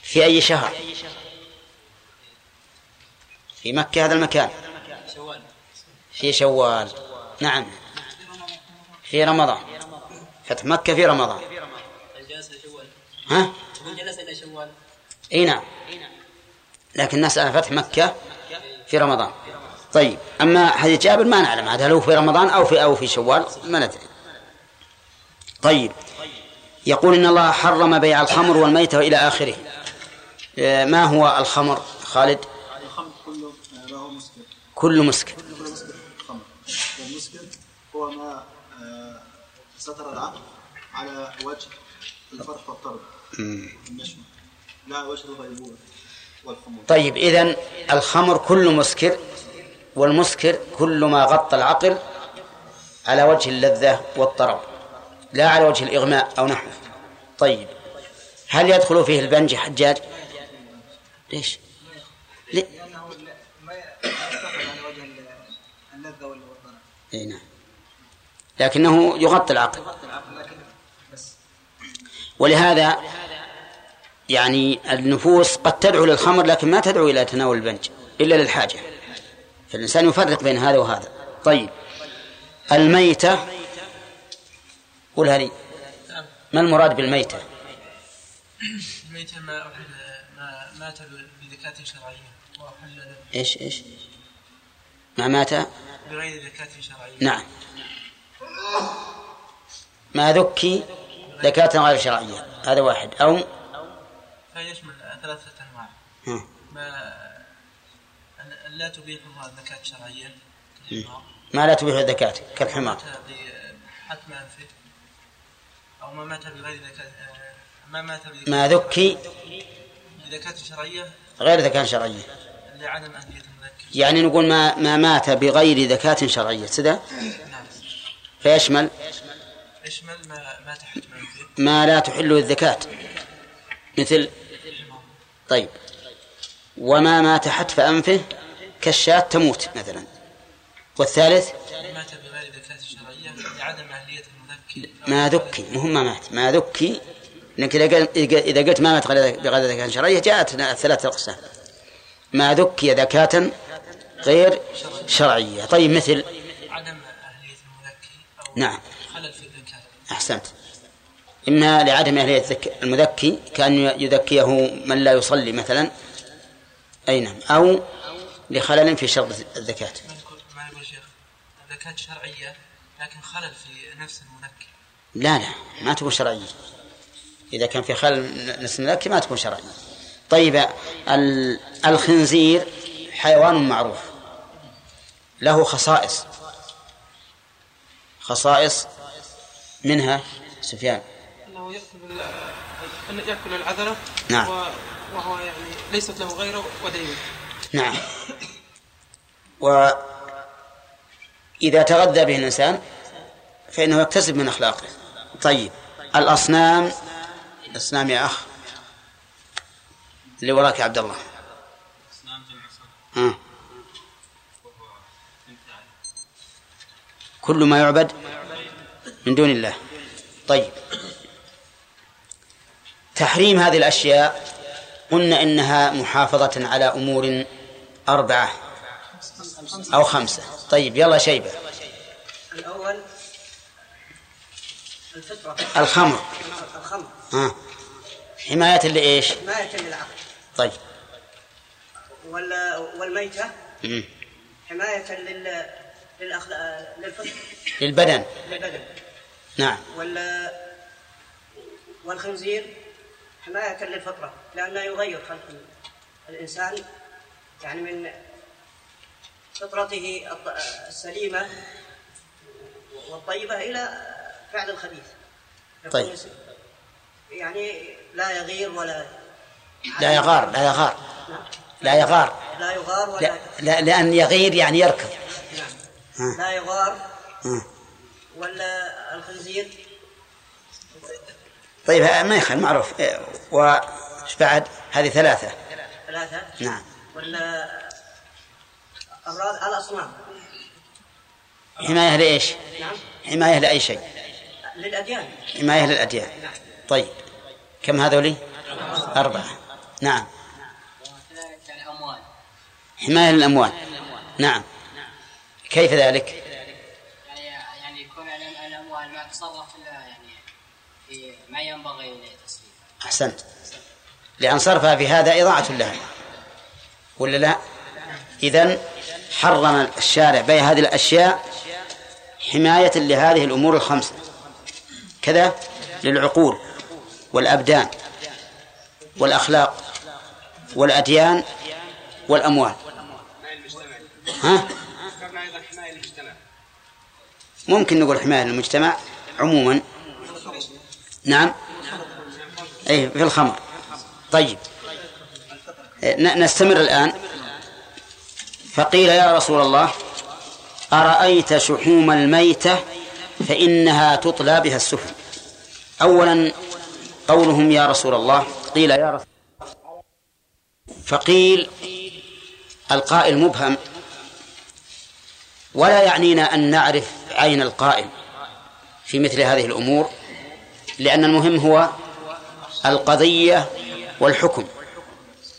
في أي شهر؟ في مكة هذا المكان. في شوال. نعم. في رمضان. فتح مكة في رمضان. ها؟ جلس إلى شوال إي نعم. لكن نسأل فتح مكة في رمضان. طيب أما حديث جابر ما نعلم هل هو في رمضان أو في أو في شوال؟ ما ندري. طيب يقول إن الله حرم بيع الخمر والميتة إلى آخره. آه، ما هو الخمر؟ خالد؟ كل مسكر. هو ما آه، ستر العقل على وجه الفرح والطرب. لا وجه الغيبوبة. طيب إذن الخمر كل مسكر والمسكر كل ما غطى العقل على وجه اللذة والطرب لا على وجه الإغماء أو نحوه. طيب هل يدخل فيه البنج حجاج؟ ليش؟ ليه؟ لأنه ما يستقر على وجه اللذة والطرب. اي نعم. لكنه يغطي العقل. ولهذا يعني النفوس قد تدعو للخمر لكن ما تدعو إلى تناول البنج إلا للحاجة. فالإنسان يفرق بين هذا وهذا. طيب. الميتة قولها لي ما المراد بالميتة؟ الميتة ما أحل ما مات بذكاة شرعية. وأحل إيش إيش؟ ما مات؟ بغير ذكاة شرعية. نعم. ما ذكي؟ زكاة غير شرعية. هذا واحد. أو فيشمل ثلاثة أنواع. ما لا تبيحها الزكاة الشرعية. ما لا تبيح الزكاة كالحمار. بحتم أنفه. أو ما مات بغير ذكاة آه، ما مات بذكاة- ما ذكي. بذكاة شرعية. غير زكاة شرعية. لعدم أهلية المذكر يعني نقول ما ما مات بغير زكاة شرعية. سدى نعم. فيشمل؟ يشمل ما مات حتم أنفه. ما لا تحل الزكاة مثل طيب. وما مات حتف أنفه كالشاة تموت مثلا. والثالث؟ مات بغير ذكاة شرعية لعدم أهلية المذكر ما ذكي مهم ما مات ما ذكي. لأنك إذا قل- إذا قلت ما مات غير- بغير زكاة شرعية جاءت ثلاثة أقسام. ما ذكي زكاة غير شرعية. طيب مثل عدم أهلية المذكر أو نعم. خلل في الذكاء. أحسنت. إما لعدم أهلية المذكي كأن يذكيه من لا يصلي مثلا. أي نعم. أو لخلل في شرط الزكاة. ما يقول شيخ الذكاة شرعية لكن خلل في نفس المذكر لا لا ما تكون شرعية. إذا كان في خلل نفس المذكي ما تكون شرعية. طيب ال- الخنزير حيوان معروف. له خصائص. خصائص منها سفيان. يأكل ال- أن يأكل العذرة نعم. وهو يعني ليست له غيرة ودينه نعم. وإذا تغذى به الإنسان فإنه يكتسب من أخلاقه. طيب. الأصنام. الأصنام يا أخ. اللي وراك يا عبد الله. ها. كل ما يعبد من دون الله. طيب. تحريم هذه الأشياء قلنا إنها محافظة على أمور أربعة أو خمسة. طيب يلا شيبة. الأول الفطرة. الخمر. الخمر. ها. حماية لإيش؟ حماية للعقل. طيب. وال- والميتة. مم. حماية لل للأخلاق للفطرة للبدن. للبدن. نعم. وال والخنزير. حماية للفطرة لأنه يغير خلق الإنسان. يعني من فطرته السليمة والطيبة إلى فعل الخبيث. طيب. يعني لا يغير ولا لا يغار لا يغار. لا يغار. لا يغار ولا لا, لا لأن يغير يعني يركض. لا يغار ها. ولا الخنزير. طيب ما يخل معروف. إيه، وش بعد؟ هذه ثلاثة. ثلاثة؟ نعم. ولا أمراض الأصنام؟ حماية لإيش؟ نعم. حماية لأي شيء. للأديان. حماية للأديان. طيب. كم هذولي أربعة. نعم. وكذلك الأموال. حماية للأموال. نعم. كيف ذلك؟ يعني يعني يكون ال- الأموال ما تصرف ما ينبغي تصريفها أحسنت. لأن صرفها في هذا إضاعة لها. ولا لا؟ إذن حرم الشارع بيع هذه الأشياء حماية لهذه الأمور الخمسة. كذا للعقول والأبدان والأخلاق والأديان والأموال. ها؟ ممكن نقول حماية للمجتمع عموما. نعم. أي في الخمر. طيب. ن- نستمر الآن. فقيل يا رسول الله أرأيت شحوم الميتة فإنها تطلى بها السفن؟ أولا قولهم يا رسول الله. قيل يا رسول فقيل القائل مبهم ولا يعنينا أن نعرف عين القائل في مثل هذه الأمور. لأن المهم هو القضية والحكم.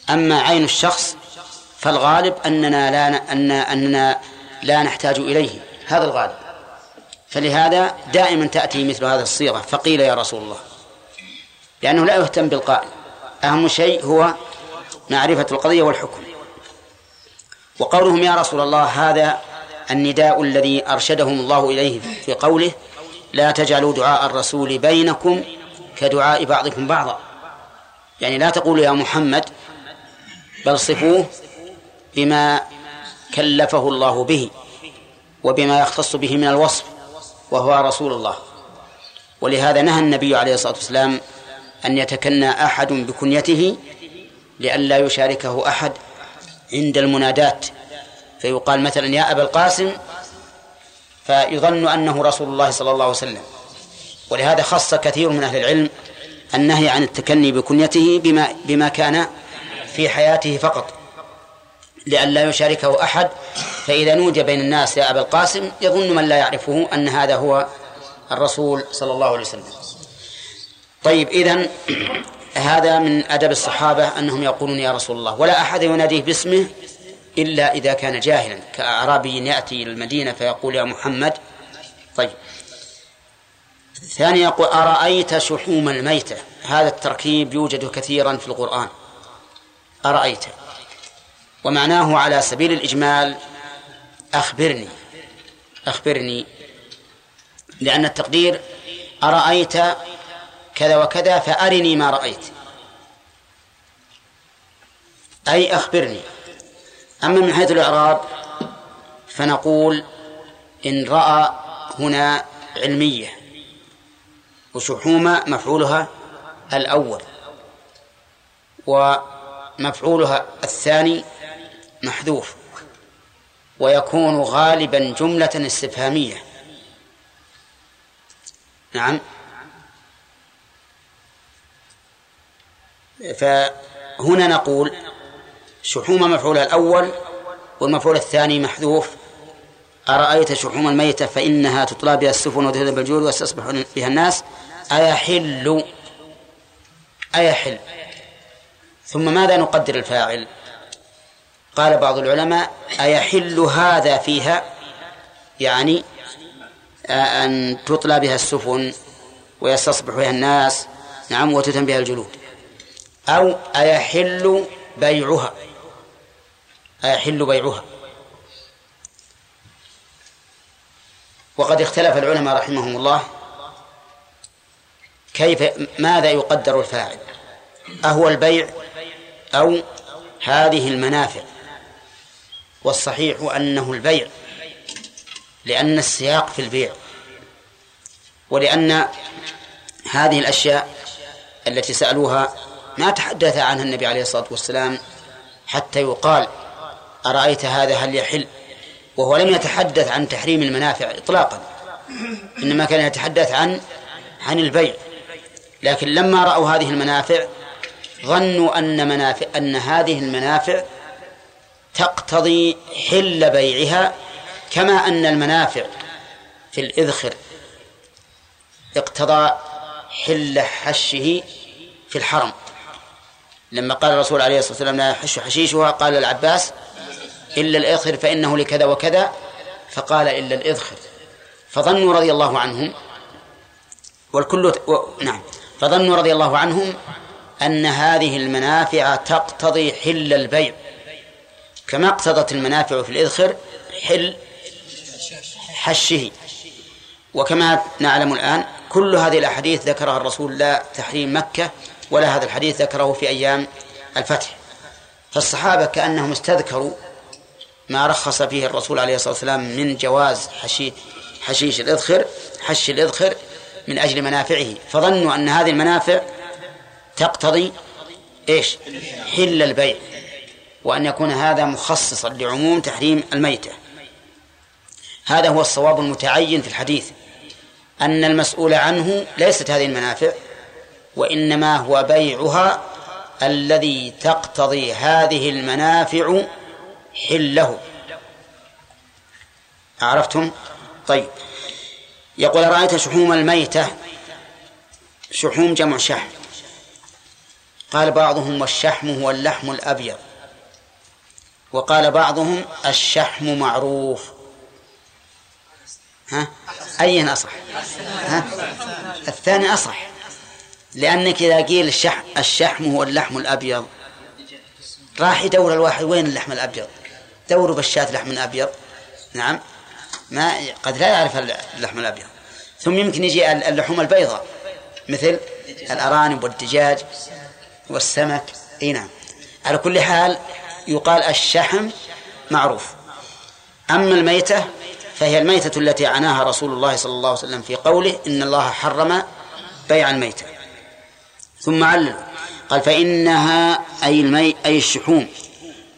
أما عين الشخص فالغالب أننا لا أن أننا لا نحتاج إليه هذا الغالب. فلهذا دائما تأتي مثل هذه الصيغة فقيل يا رسول الله. لأنه لا يهتم بالقائل. أهم شيء هو معرفة القضية والحكم. وقولهم يا رسول الله هذا النداء الذي أرشدهم الله إليه في قوله لا تجعلوا دعاء الرسول بينكم كدعاء بعضكم بعضا. يعني لا تقولوا يا محمد بل صفوه بما كلفه الله به وبما يختص به من الوصف وهو رسول الله. ولهذا نهى النبي عليه الصلاة والسلام أن يتكنى أحد بكنيته لئلا يشاركه أحد عند المنادات. فيقال مثلا يا أبا القاسم فيظن أنه رسول الله صلى الله عليه وسلم. ولهذا خص كثير من أهل العلم النهي عن التكني بكنيته بما بما كان في حياته فقط. لئلا يشاركه أحد. فإذا نودي بين الناس يا أبا القاسم يظن من لا يعرفه أن هذا هو الرسول صلى الله عليه وسلم. طيب إذن هذا من أدب الصحابة أنهم يقولون يا رسول الله. ولا أحد يناديه باسمه إلا إذا كان جاهلا. كأعرابي يأتي إلى المدينة فيقول يا محمد طيب. الثاني يقول أرأيت شحوم الميتة؟ هذا التركيب يوجد كثيرا في القرآن. أرأيت. ومعناه على سبيل الإجمال أخبرني. أخبرني. لأن التقدير أرأيت كذا وكذا فأرني ما رأيت. أي أخبرني. أما من حيث الإعراب فنقول إن رأى هنا علمية وشحومة مفعولها الأول ومفعولها الثاني محذوف ويكون غالبا جملة استفهامية. نعم. فهنا نقول شحوم مفعولها الأول والمفعول الثاني محذوف. أرأيت شحوم الميتة فإنها تطلى بها السفن وتذهب الجود ويستصبح بها الناس؟ أيحل. أيحل. ثم ماذا نقدر الفاعل؟ قال بعض العلماء أيحل هذا فيها؟ يعني أن تطلى بها السفن ويستصبح بها الناس. نعم وتتم بها الجلود. أو أيحل بيعها. أيحل بيعها. وقد اختلف العلماء رحمهم الله كيف ماذا يقدر الفاعل؟ أهو البيع أو هذه المنافع. والصحيح أنه البيع لأن السياق في البيع ولأن هذه الأشياء التي سألوها ما تحدث عنها النبي عليه الصلاة والسلام حتى يقال أرأيت هذا هل يحل؟ وهو لم يتحدث عن تحريم المنافع إطلاقا. إنما كان يتحدث عن عن البيع. لكن لما رأوا هذه المنافع ظنوا أن منافع أن هذه المنافع تقتضي حل بيعها كما أن المنافع في الإذخر اقتضى حل حشه في الحرم. لما قال الرسول عليه الصلاة والسلام لا يحش حشيشها قال العباس إلا الإذخر فإنه لكذا وكذا فقال إلا الإذخر. فظنوا رضي الله عنهم والكل و... نعم فظنوا رضي الله عنهم أن هذه المنافع تقتضي حل البيع. كما اقتضت المنافع في الإذخر حل حشه. وكما نعلم الآن كل هذه الأحاديث ذكرها الرسول لا تحريم مكة ولا هذا الحديث ذكره في أيام الفتح. فالصحابة كأنهم استذكروا ما رخص فيه الرسول عليه الصلاة والسلام من جواز حشي حشيش الإذخر حش الإذخر من أجل منافعه. فظنوا أن هذه المنافع تقتضي إيش؟ حل البيع وأن يكون هذا مخصصا لعموم تحريم الميتة. هذا هو الصواب المتعين في الحديث أن المسؤول عنه ليست هذه المنافع وإنما هو بيعها الذي تقتضي هذه المنافع حله عرفتم؟ طيب. يقول رأيت شحوم الميتة؟ شحوم جمع شحم. قال بعضهم والشحم هو اللحم الأبيض. وقال بعضهم الشحم معروف. ها؟ أي أصح؟ ها؟ الثاني أصح. لأنك إذا قيل الشحم, الشحم هو اللحم الأبيض. راح يدور الواحد وين اللحم الأبيض؟ دوروا بالشاة لحم أبيض. نعم. ما قد لا يعرف اللحم الأبيض. ثم يمكن يجي اللحوم البيضاء. مثل الأرانب والدجاج والسمك. إي نعم. على كل حال يقال الشحم معروف. أما الميتة فهي الميتة التي عناها رسول الله صلى الله عليه وسلم في قوله إن الله حرم بيع الميتة. ثم علل. قال فإنها أي المي أي الشحوم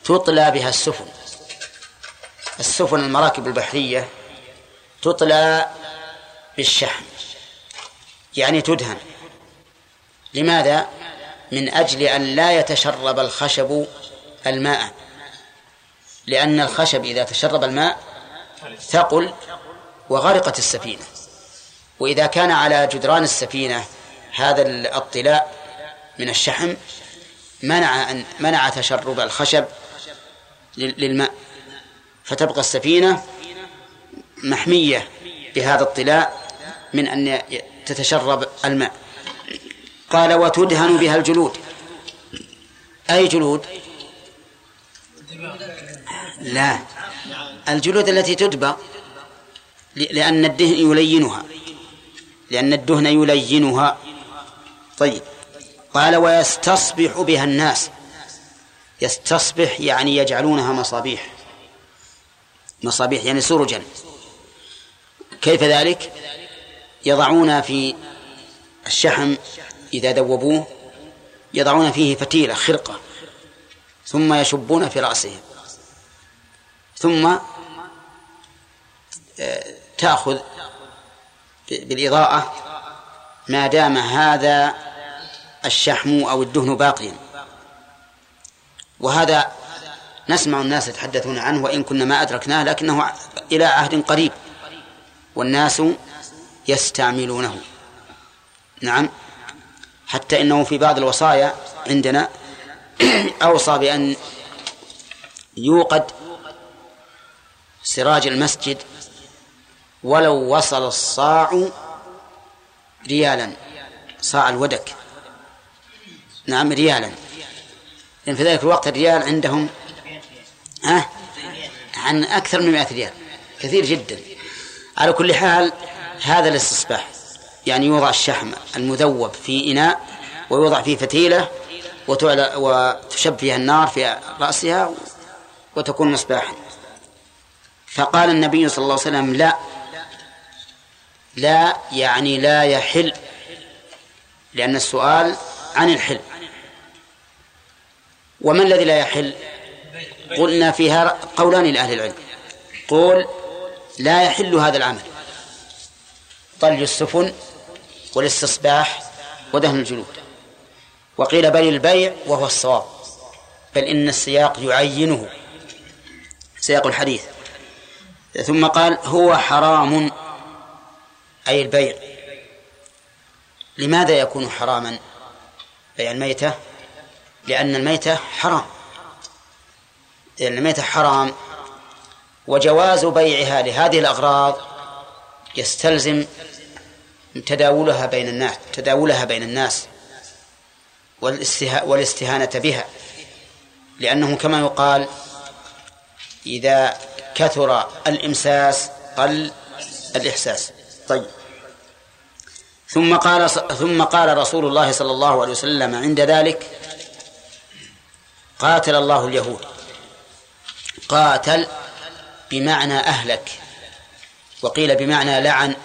تطلى بها السفن. السفن المراكب البحرية تطلى بالشحم يعني تدهن. لماذا؟ من أجل أن لا يتشرب الخشب الماء. لأن الخشب إذا تشرب الماء ثقل وغرقت السفينة. وإذا كان على جدران السفينة هذا الطلاء من الشحم منع أن منع تشرب الخشب للماء. فتبقى السفينة محمية بهذا الطلاء من أن تتشرب الماء. قال وتدهن بها الجلود. أي جلود؟ لا. الجلود التي تدبى لأن الدهن يلينها. لأن الدهن يلينها. طيب. قال ويستصبح بها الناس. يستصبح يعني يجعلونها مصابيح. مصابيح يعني سرجا كيف ذلك؟ يضعون في الشحم إذا ذوبوه يضعون فيه فتيلة خرقة ثم يشبون في رأسه ثم آه، تأخذ بالإضاءة ما دام هذا الشحم أو الدهن باقيا. وهذا نسمع الناس يتحدثون عنه وإن كنا ما أدركناه لكنه إلى عهد قريب. والناس يستعملونه. نعم. حتى إنه في بعض الوصايا عندنا أوصى بأن يوقد سراج المسجد ولو وصل الصاع ريالا صاع الودك. نعم ريالا. لأن في ذلك الوقت الريال عندهم ها؟ عن أكثر من مئة ريال. كثير جدا. على كل حال هذا الاستصباح يعني يوضع الشحم المذوب في إناء ويوضع فيه فتيلة وتعلى وتشب فيها النار في رأسها وتكون مصباحا. فقال النبي صلى الله عليه وسلم لا. لا يعني لا يحل. لأن السؤال عن الحل. وما الذي لا يحل؟ قلنا فيها قولان لأهل العلم. قول لا يحل هذا العمل. طلج السفن والاستصباح ودهن الجلود. وقيل بل البيع وهو الصواب. بل إن السياق يعينه. سياق الحديث. ثم قال هو حرام أي البيع. لماذا يكون حراما؟ بيع الميتة؟ لأن الميتة حرام. لأن الميتة حرام وجواز بيعها لهذه الأغراض يستلزم تداولها بين الناس تداولها بين الناس والاستهانة بها. لأنه كما يقال إذا كثر الإمساس قل الإحساس. طيب. ثم قال ثم قال رسول الله صلى الله عليه وسلم عند ذلك قاتل الله اليهود. قاتل بمعنى أهلك. وقيل بمعنى لعن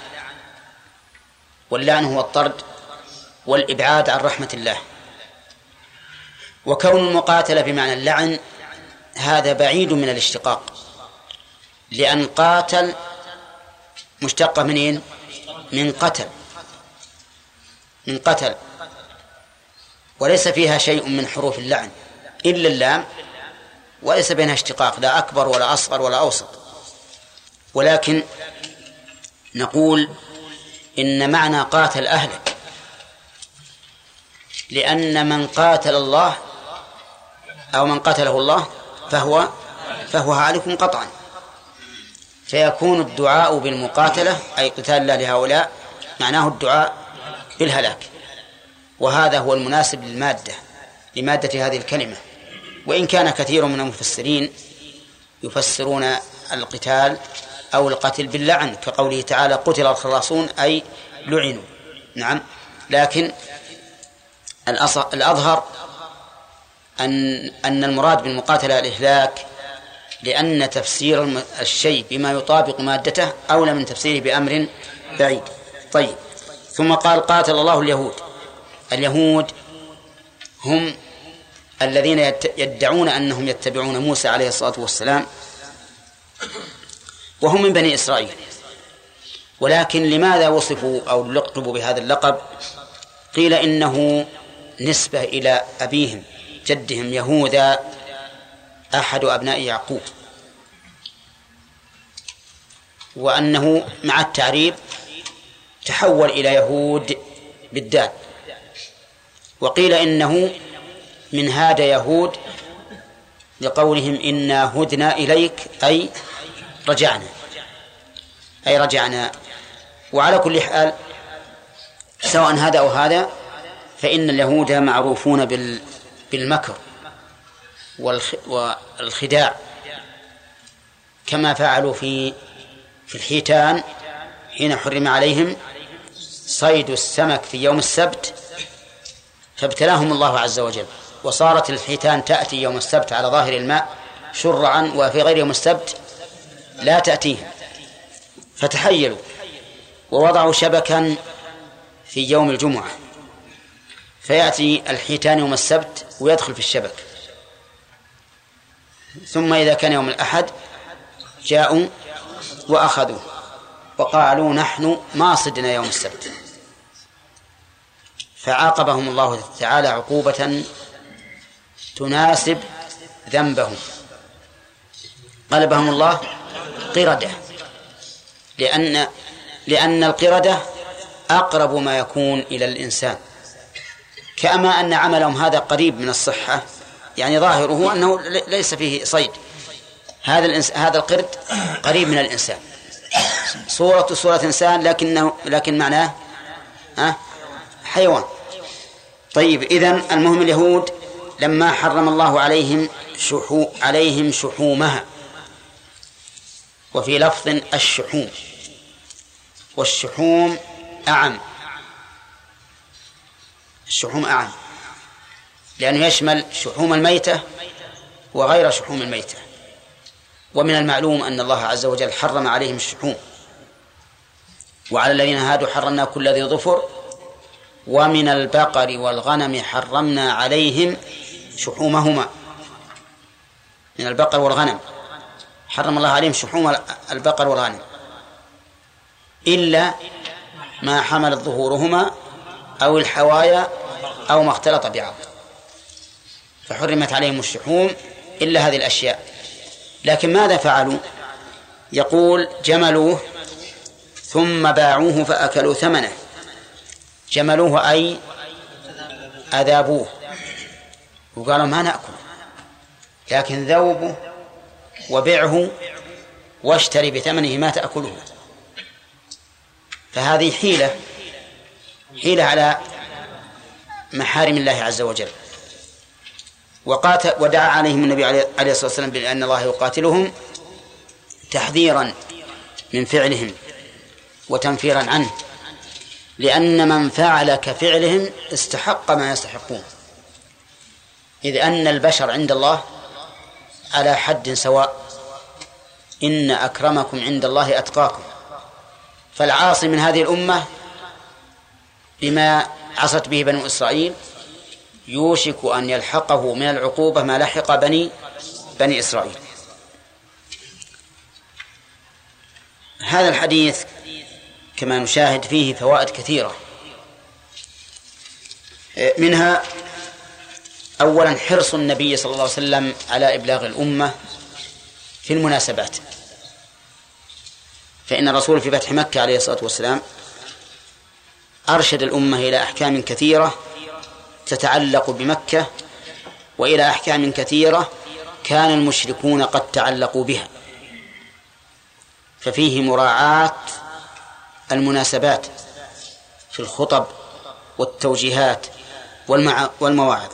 واللعن هو الطرد والإبعاد عن رحمة الله. وكون المقاتلة بمعنى اللعن هذا بعيد من الاشتقاق لأن قاتل مشتقة منين؟ من قتل من قتل. وليس فيها شيء من حروف اللعن إلا اللام وليس بينها اشتقاق لا أكبر ولا أصغر ولا أوسط. ولكن نقول إن معنى قاتل أهلك لأن من قاتل الله أو من قتله الله فهو فهو هالك قطعا. فيكون الدعاء بالمقاتلة أي قتال الله لهؤلاء معناه الدعاء بالهلاك. وهذا هو المناسب للمادة لمادة هذه الكلمة. وإن كان كثير من المفسرين يفسرون القتال أو القتل باللعن كقوله تعالى قتل الخلاصون أي لعنوا. نعم. لكن الأظهر أن أن المراد بالمقاتلة الإهلاك لأن تفسير الشيء بما يطابق مادته أولى من تفسيره بأمر بعيد. طيب. ثم قال قاتل الله اليهود. اليهود هم الذين يدعون أنهم يتبعون موسى عليه الصلاة والسلام وهم من بني إسرائيل. ولكن لماذا وصفوا أو لقبوا بهذا اللقب؟ قيل إنه نسبة إلى أبيهم جدهم يهوذا أحد أبناء يعقوب. وأنه مع التعريب تحول إلى يهود بالدال. وقيل إنه من هاد يهود لقولهم إنا هدنا إليك أي رجعنا أي رجعنا. وعلى كل حال سواء هذا أو هذا فإن اليهود معروفون بالمكر والخداع كما فعلوا في في الحيتان حين حرم عليهم صيد السمك في يوم السبت فابتلاهم الله عز وجل. وصارت الحيتان تأتي يوم السبت على ظاهر الماء شرعا وفي غير يوم السبت لا تأتيهم فتحيلوا. ووضعوا شبكا في يوم الجمعة. فيأتي الحيتان يوم السبت ويدخل في الشبك. ثم إذا كان يوم الأحد جاءوا وأخذوه وقالوا نحن ما صدنا يوم السبت. فعاقبهم الله تعالى عقوبة تناسب ذنبهم. قلبهم الله قردة. لأن لأن القردة أقرب ما يكون إلى الإنسان. كما أن عملهم هذا قريب من الصحة. يعني ظاهره أنه ليس فيه صيد. هذا الإنس... هذا القرد قريب من الإنسان. صورة صورة إنسان لكنه لكن معناه ها؟ حيوان. طيب إذن المهم اليهود لما حرم الله عليهم شحو عليهم شحومها. وفي لفظ الشحوم. والشحوم أعم. الشحوم أعم. لأنه يشمل شحوم الميتة وغير شحوم الميتة. ومن المعلوم أن الله عز وجل حرم عليهم الشحوم. وعلى الذين هادوا حرمنا كل ذي ظفر. ومن البقر والغنم حرمنا عليهم شحومهما من البقر والغنم. حرم الله عليهم شحوم البقر والغنم. إلا ما حملت ظهورهما أو الحوايا أو ما اختلط بعض. فحرمت عليهم الشحوم إلا هذه الأشياء. لكن ماذا فعلوا؟ يقول جملوه ثم باعوه فأكلوا ثمنه. جملوه أي أذابوه. وقالوا ما نأكل. لكن ذوبه وبعه واشتري بثمنه ما تأكله. فهذه حيلة حيلة على محارم الله عز وجل. وقاتل ودعا عليهم النبي عليه الصلاة والسلام بأن الله يقاتلهم تحذيرا من فعلهم وتنفيرا عنه. لأن من فعل كفعلهم استحق ما يستحقون. إذ أن البشر عند الله على حد سواء. إن أكرمكم عند الله أتقاكم. فالعاصي من هذه الأمة بما عصت به بنو إسرائيل يوشك أن يلحقه من العقوبة ما لحق بني بني إسرائيل. هذا الحديث كما نشاهد فيه فوائد كثيرة. منها أولا حرص النبي صلى الله عليه وسلم على إبلاغ الأمة في المناسبات. فإن الرسول في فتح مكة عليه الصلاة والسلام أرشد الأمة إلى أحكام كثيرة تتعلق بمكة وإلى أحكام كثيرة كان المشركون قد تعلقوا بها. ففيه مراعاة المناسبات في الخطب والتوجيهات والمواعظ.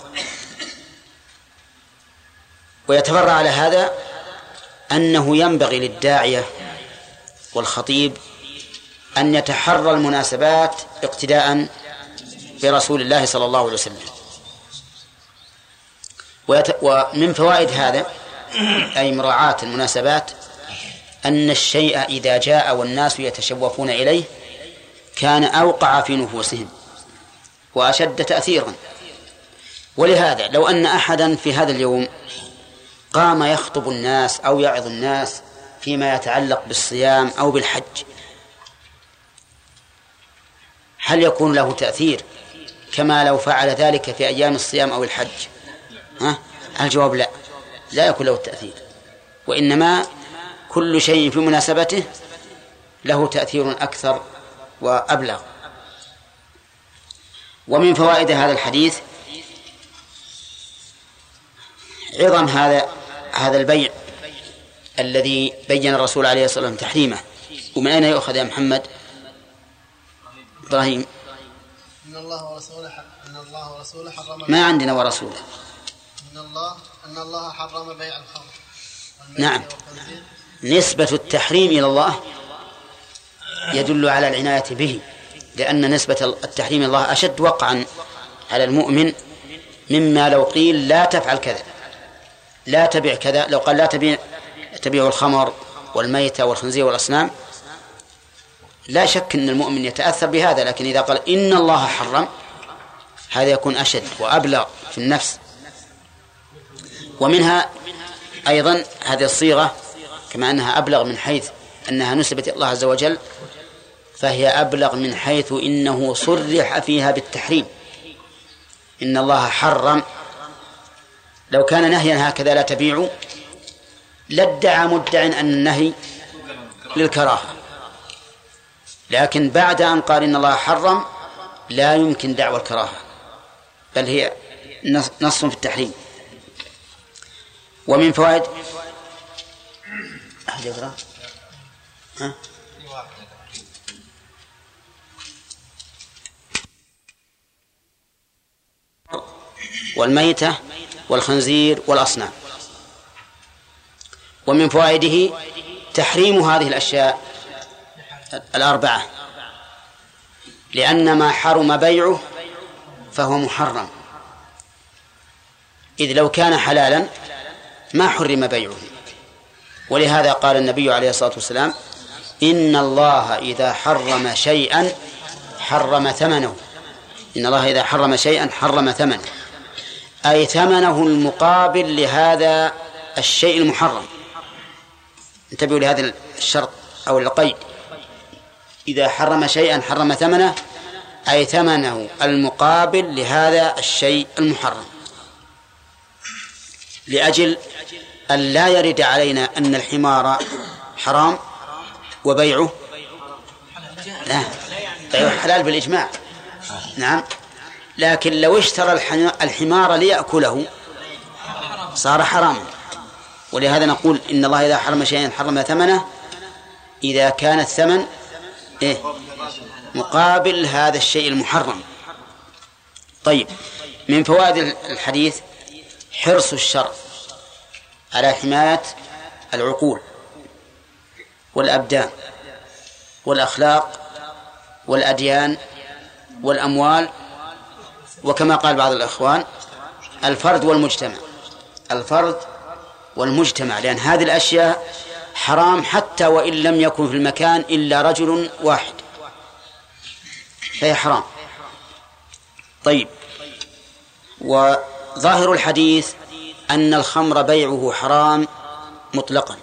ويتفرع على هذا أنه ينبغي للداعية والخطيب أن يتحرى المناسبات اقتداء برسول الله صلى الله عليه وسلم. ومن فوائد هذا أي مراعاة المناسبات أن الشيء إذا جاء والناس يتشوفون إليه كان أوقع في نفوسهم وأشد تأثيرا. ولهذا لو أن أحدا في هذا اليوم قام يخطب الناس أو يعظ الناس فيما يتعلق بالصيام أو بالحج. هل يكون له تأثير كما لو فعل ذلك في أيام الصيام أو الحج؟ ها؟ الجواب لا. لا يكون له تأثير. وإنما كل شيء في مناسبته له تأثير أكثر وأبلغ. ومن فوائد هذا الحديث عظم هذا هذا البيع الذي بين الرسول عليه الصلاة والسلام تحريمه. ومن أين يؤخذ يا محمد؟ إبراهيم. إن الله ورسوله إن الله ورسوله حرم ما عندنا ورسوله. إن الله إن الله حرم بيع الخمر. نعم. نسبة التحريم إلى الله يدل على العناية به لأن نسبة التحريم إلى الله أشد وقعا على المؤمن مما لو قيل لا تفعل كذا. لا تبع كذا لو قال لا تبيع تبيع الخمر والميتة والخنزير والأصنام لا شك أن المؤمن يتأثر بهذا لكن إذا قال إن الله حرم هذا يكون أشد وأبلغ في النفس. ومنها أيضا هذه الصيغة كما أنها أبلغ من حيث أنها نسبت الله عز وجل فهي أبلغ من حيث إنه صرح فيها بالتحريم. إن الله حرم لو كان نهيا هكذا لا تبيعوا لادعى مدع أن النهي للكراهة. لكن بعد أن قال إن الله حرم لا يمكن دعوى الكراهة بل هي نص في التحريم. ومن فوائد أحد يقرأ؟ ها؟ والميتة والخنزير والأصنام. ومن فوائده تحريم هذه الأشياء الأربعة. لأن ما حرم بيعه فهو محرم. إذ لو كان حلالا ما حرم بيعه. ولهذا قال النبي عليه الصلاة والسلام إن الله إذا حرم شيئا حرم ثمنه. إن الله إذا حرم شيئا حرم ثمنه. أي ثمنه المقابل لهذا الشيء المحرم. انتبهوا لهذا الشرط أو القيد. إذا حرم شيئا حرم ثمنه أي ثمنه المقابل لهذا الشيء المحرم. لأجل أن لا يرد علينا أن الحمار حرام وبيعه. لا بيعه حلال بالإجماع. نعم. لكن لو اشترى الحمار ليأكله صار حراما. ولهذا نقول إن الله إذا حرم شيئا حرم ثمنه إذا كان الثمن إيه؟ مقابل هذا الشيء المحرم. طيب من فوائد الحديث حرص الشر على حماية العقول والأبدان والأخلاق والأديان والأموال وكما قال بعض الإخوان الفرد والمجتمع. الفرد والمجتمع لأن هذه الأشياء حرام حتى وإن لم يكن في المكان إلا رجل واحد. فهي حرام. طيب. وظاهر الحديث أن الخمر بيعه حرام مطلقا.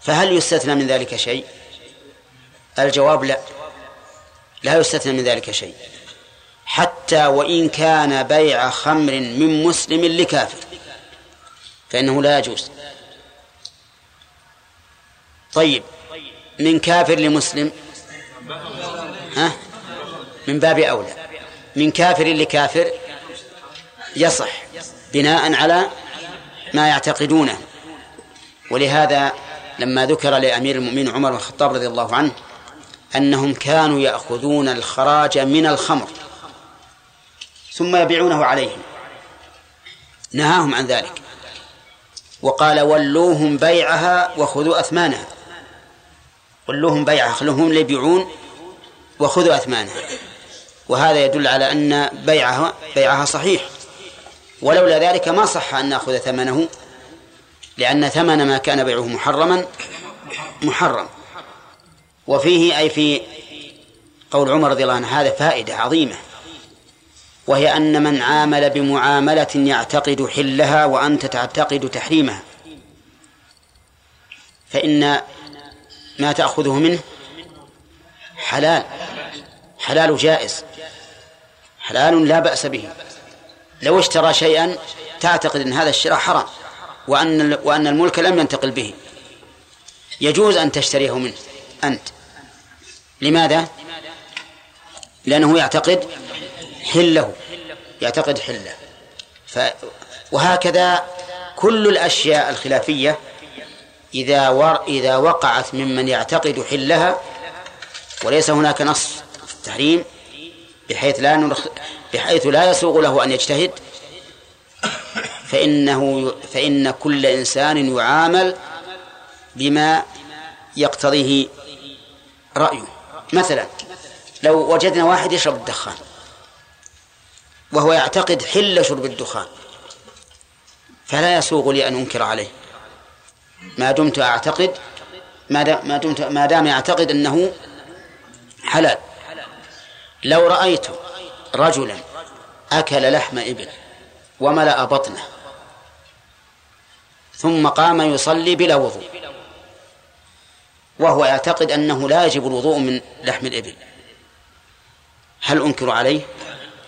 فهل يستثنى من ذلك شيء؟ الجواب لا. لا يستثنى من ذلك شيء. حتى وإن كان بيع خمر من مسلم لكافر فإنه لا يجوز. طيب من كافر لمسلم؟ ها؟ من باب أولى. من كافر لكافر؟ يصح بناء على ما يعتقدونه. ولهذا لما ذكر لأمير المؤمنين عمر بن الخطاب رضي الله عنه أنهم كانوا يأخذون الخراج من الخمر. ثم يبيعونه عليهم. نهاهم عن ذلك. وقال ولوهم بيعها وخذوا أثمانها. ولوهم بيعها خلوهم يبيعون وخذوا أثمانها. وهذا يدل على أن بيعها بيعها صحيح. ولولا ذلك ما صح أن نأخذ ثمنه لأن ثمن ما كان بيعه محرما محرم. وفيه أي في قول عمر رضي الله عنه هذا فائدة عظيمة. وهي أن من عامل بمعاملة يعتقد حلها وأنت تعتقد تحريمها. فإن ما تأخذه منه حلال حلال جائز حلال لا بأس به. لو اشترى شيئا تعتقد أن هذا الشراء حرام وأن وأن الملك لم ينتقل به. يجوز أن تشتريه منه أنت. لماذا؟ لأنه يعتقد حله يعتقد حله. ف وهكذا كل الأشياء الخلافية إذا ور إذا وقعت ممن يعتقد حلها وليس هناك نص في التحريم بحيث لا نرخ بحيث لا يسوغ له أن يجتهد فإنه فإن كل إنسان يعامل بما يقتضيه رأيه. مثلا لو وجدنا واحد يشرب الدخان وهو يعتقد حل شرب الدخان. فلا يسوغ لي أن أنكر عليه. ما دمت أعتقد ما دمت ما دام يعتقد أنه حلال. لو رأيت رجلا أكل لحم إبل وملأ بطنه ثم قام يصلي بلا وضوء وهو يعتقد أنه لا يجب الوضوء من لحم الإبل هل أنكر عليه؟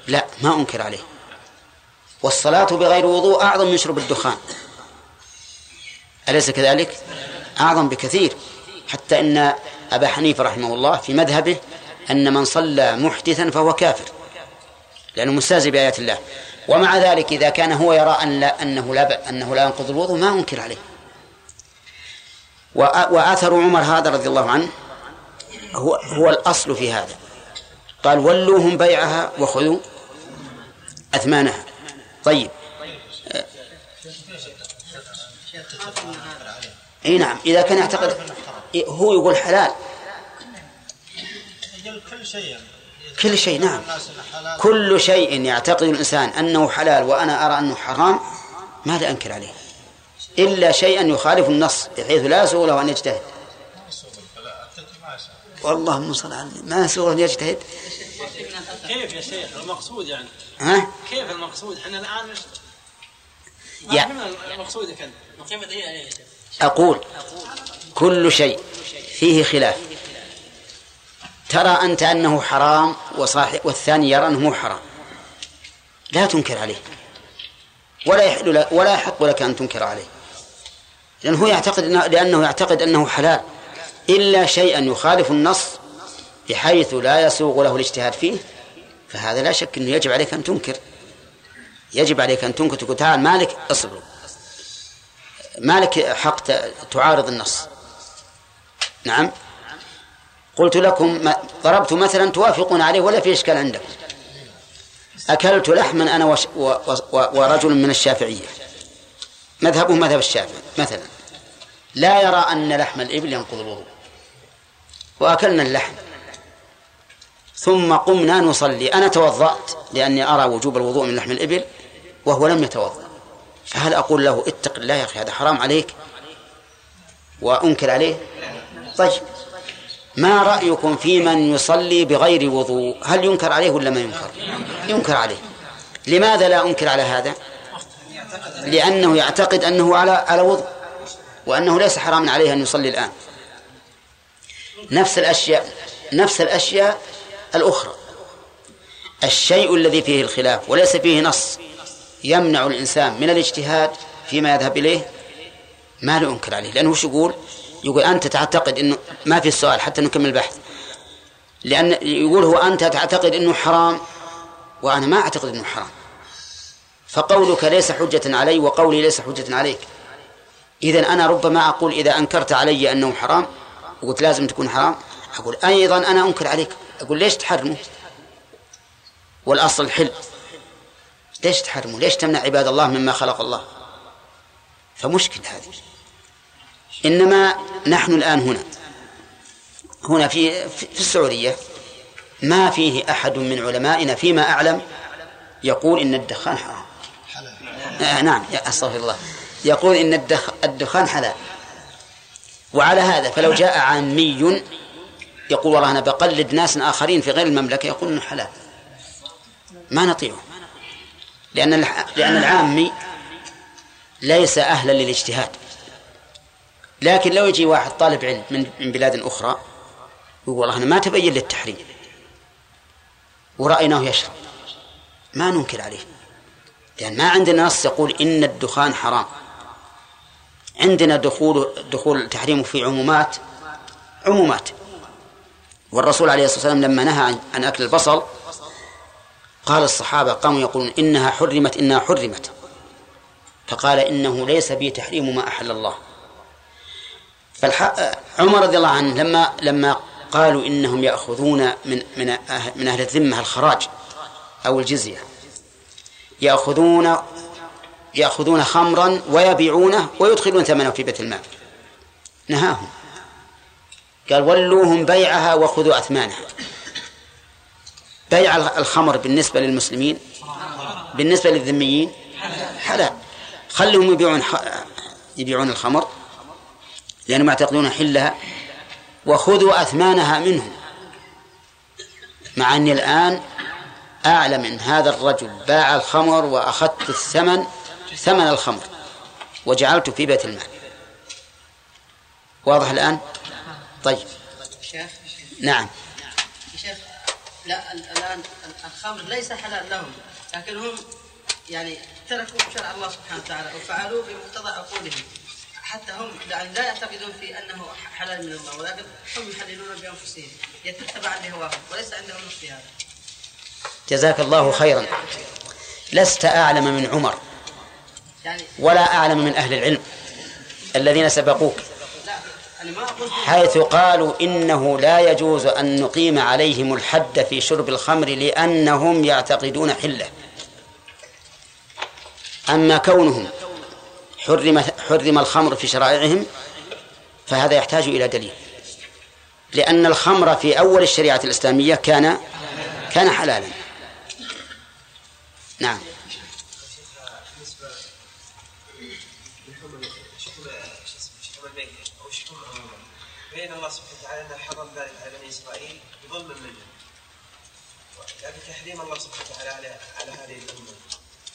لا ما أنكر عليه. والصلاة بغير وضوء أعظم من شرب الدخان. أليس كذلك؟ أعظم بكثير. حتى أن أبا حنيفة رحمه الله في مذهبه أن من صلى محدثا فهو كافر لأنه مستهزئ بآيات الله. ومع ذلك إذا كان هو يرى أن لا أنه لا أنه لا ينقض الوضوء ما أنكر عليه. وآثر عمر هذا رضي الله عنه هو هو الأصل في هذا. قال ولوهم بيعها وخذوا أثمانها. طيب. إي نعم إذا كان يعتقد هو يقول حلال. كل شيء كل شيء نعم. كل شيء يعتقد الإنسان أنه حلال وأنا أرى أنه حرام ماذا أنكر عليه؟ إلا شيئا يخالف النص بحيث لا يسوغ له ان يجتهد. والله صل على ما يسوغ ان يجتهد كيف يا شيخ؟ المقصود يعني. ها؟ كيف المقصود؟ إحنا الآن مش يعني المقصود أقول كل شيء فيه خلاف. ترى أنت أنه حرام وصاحب والثاني يرى أنه حرام. لا تنكر عليه. ولا يحل ولا يحق لك أن تنكر عليه. لأنه يعتقد لأنه يعتقد أنه حلال. إلا شيئا يخالف النص بحيث لا يسوغ له الاجتهاد فيه فهذا لا شك أنه يجب عليك أن تنكر. يجب عليك أن تنكر تقول تعال مالك اصبر. ما لك حق تعارض النص. نعم. قلت لكم ضربت مثلا توافقون عليه ولا في إشكال عندكم أكلت لحما أنا ورجل من الشافعية. مذهبه مذهب الشافعي مثلا. لا يرى أن لحم الإبل ينقض الوضوء وأكلنا اللحم. ثم قمنا نصلي. أنا توضأت لأني أرى وجوب الوضوء من لحم الإبل وهو لم يتوضأ. فهل أقول له اتق الله يا أخي هذا حرام عليك؟ وأنكر عليه؟ طيب. ما رأيكم في من يصلي بغير وضوء؟ هل ينكر عليه ولا ما ينكر؟ ينكر عليه. لماذا لا أنكر على هذا؟ لأنه يعتقد أنه على على وضوء. وأنه ليس حراما عليه أن يصلي الآن. نفس الأشياء نفس الأشياء الأخرى. الشيء الذي فيه الخلاف وليس فيه نص يمنع الإنسان من الاجتهاد فيما يذهب إليه ما له أنكر عليه. لأنه وش يقول؟ يقول أنت تعتقد أنه ما في السؤال حتى نكمل البحث لأن يقول هو أنت تعتقد أنه حرام وأنا ما أعتقد أنه حرام. فقولك ليس حجة علي وقولي ليس حجة عليك. إذا أنا ربما أقول إذا أنكرت علي أنه حرام وقلت لازم تكون حرام أقول أيضا أنا أنكر عليك. أقول ليش تحرمه؟ والأصل الحل ليش تحرمه؟ ليش تمنع عباد الله مما خلق الله؟ فمشكل هذه. إنما نحن الآن هنا. هنا في في السعودية ما فيه أحد من علمائنا فيما أعلم يقول إن الدخان حرام. آه نعم يا أستغفر الله. يقول إن الدخ الدخان حلال. وعلى هذا فلو جاء عامي يقول والله أنا بقلد ناس آخرين في غير المملكة يقول إنه حلال. ما نطيعه. لأن. لأن العامي ليس أهلا للاجتهاد. لكن لو يجي واحد طالب علم من من بلاد أخرى يقول والله أنا ما تبين للتحريم ورأيناه يشرب. ما ننكر عليه. لأن ما عندنا نص يقول إن الدخان حرام. عندنا دخول دخول تحريمه في عمومات عمومات والرسول عليه الصلاة والسلام لما نهى عن- أكل البصل قال الصحابة قاموا يقولون إنها حرمت إنها حرمت فقال إنه ليس بي تحريم ما أحل الله. عمر رضي الله عنه لما لما قالوا إنهم يأخذون من من أه- من أهل الذمة الخراج أو الجزية يأخذون يأخذون خمرا ويبيعونه ويدخلون ثمنه في بيت المال. نهاهم. قال ولوهم بيعها وخذوا أثمانها. بيع الخمر بالنسبة للمسلمين بالنسبة للذميين حلال. خلهم يبيعون يبيعون الخمر لأنهم يعتقدون حلها وخذوا أثمانها منهم. مع أني الآن أعلم أن هذا الرجل باع الخمر وأخذت الثمن ثمن الخمر وجعلته في بيت المال. واضح الآن؟ طيب. شيخ نعم. شيخ لا ال- الآن الخمر ليس حلال لهم لكن هم يعني تركوا شرع الله سبحانه وتعالى وفعلوه بمقتضى عقولهم حتى هم يعني لا يعتقدون في أنه حلال من الله ولكن هم يحللون بأنفسهم يتبعا لهواهم وليس عندهم هذا. جزاك الله خيرا. لست أعلم من عمر. ولا أعلم من أهل العلم الذين سبقوك. حيث قالوا إنه لا يجوز أن نقيم عليهم الحد في شرب الخمر لأنهم يعتقدون حلة. أما كونهم حرم حرم الخمر في شرائعهم فهذا يحتاج إلى دليل. لأن الخمر في أول الشريعة الإسلامية كان كان حلالا. نعم بالنسبة لحكم شحوم شو اسمه شحوم الميتة أو شحوم عموما بين الله سبحانه وتعالى انه حرم ذلك على بني اسرائيل بظلم منهم لكن تحريم الله سبحانه وتعالى على على هذه الامه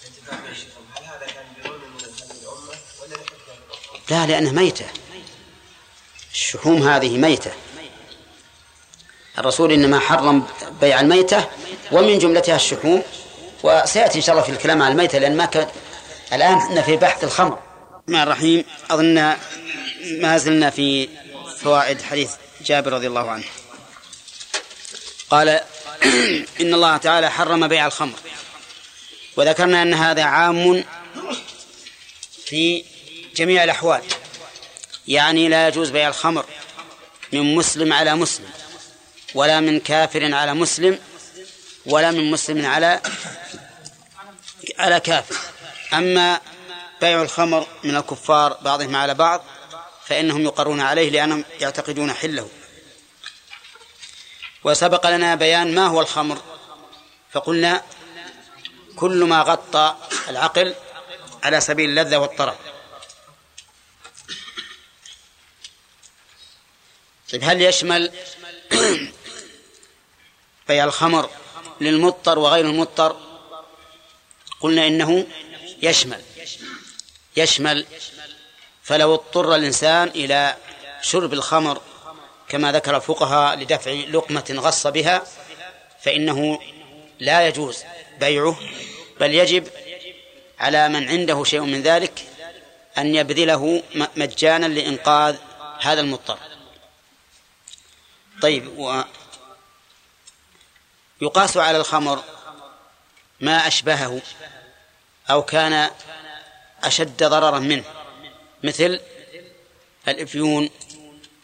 الانتفاع بالشحوم هل هذا كان بظلم من هذه الامه ولا لحكمه أخرى؟ لا لأنها ميتة. الشحوم هذه ميتة. الرسول إنما حرم بيع الميتة ومن جملتها الشحوم. وسيأتي إن شاء الله في الكلام عن الميتة لأن ما كان الآن إحنا في بحث الخمر. الرحمن الرحيم. أظن ما زلنا في فوائد حديث جابر رضي الله عنه. قال إن الله تعالى حرم بيع الخمر. وذكرنا أن هذا عام في جميع الأحوال. يعني لا يجوز بيع الخمر من مسلم على مسلم ولا من كافر على مسلم ولا من مسلم على على كافر. أما بيع الخمر من الكفار بعضهم على بعض فإنهم يقرون عليه لأنهم يعتقدون حله. وسبق لنا بيان ما هو الخمر. فقلنا كل ما غطى العقل على سبيل اللذة والطرب طيب هل يشمل بيع الخمر للمضطر وغير المضطر؟ قلنا إنه يشمل. يشمل. فلو اضطر الإنسان إلى شرب الخمر كما ذكر الفقهاء لدفع لقمة غص بها فإنه لا يجوز بيعه بل يجب على من عنده شيء من ذلك أن يبذله مجانا لإنقاذ هذا المضطر. طيب و يقاس على الخمر ما أشبهه أو كان أشد ضررا منه مثل الإفيون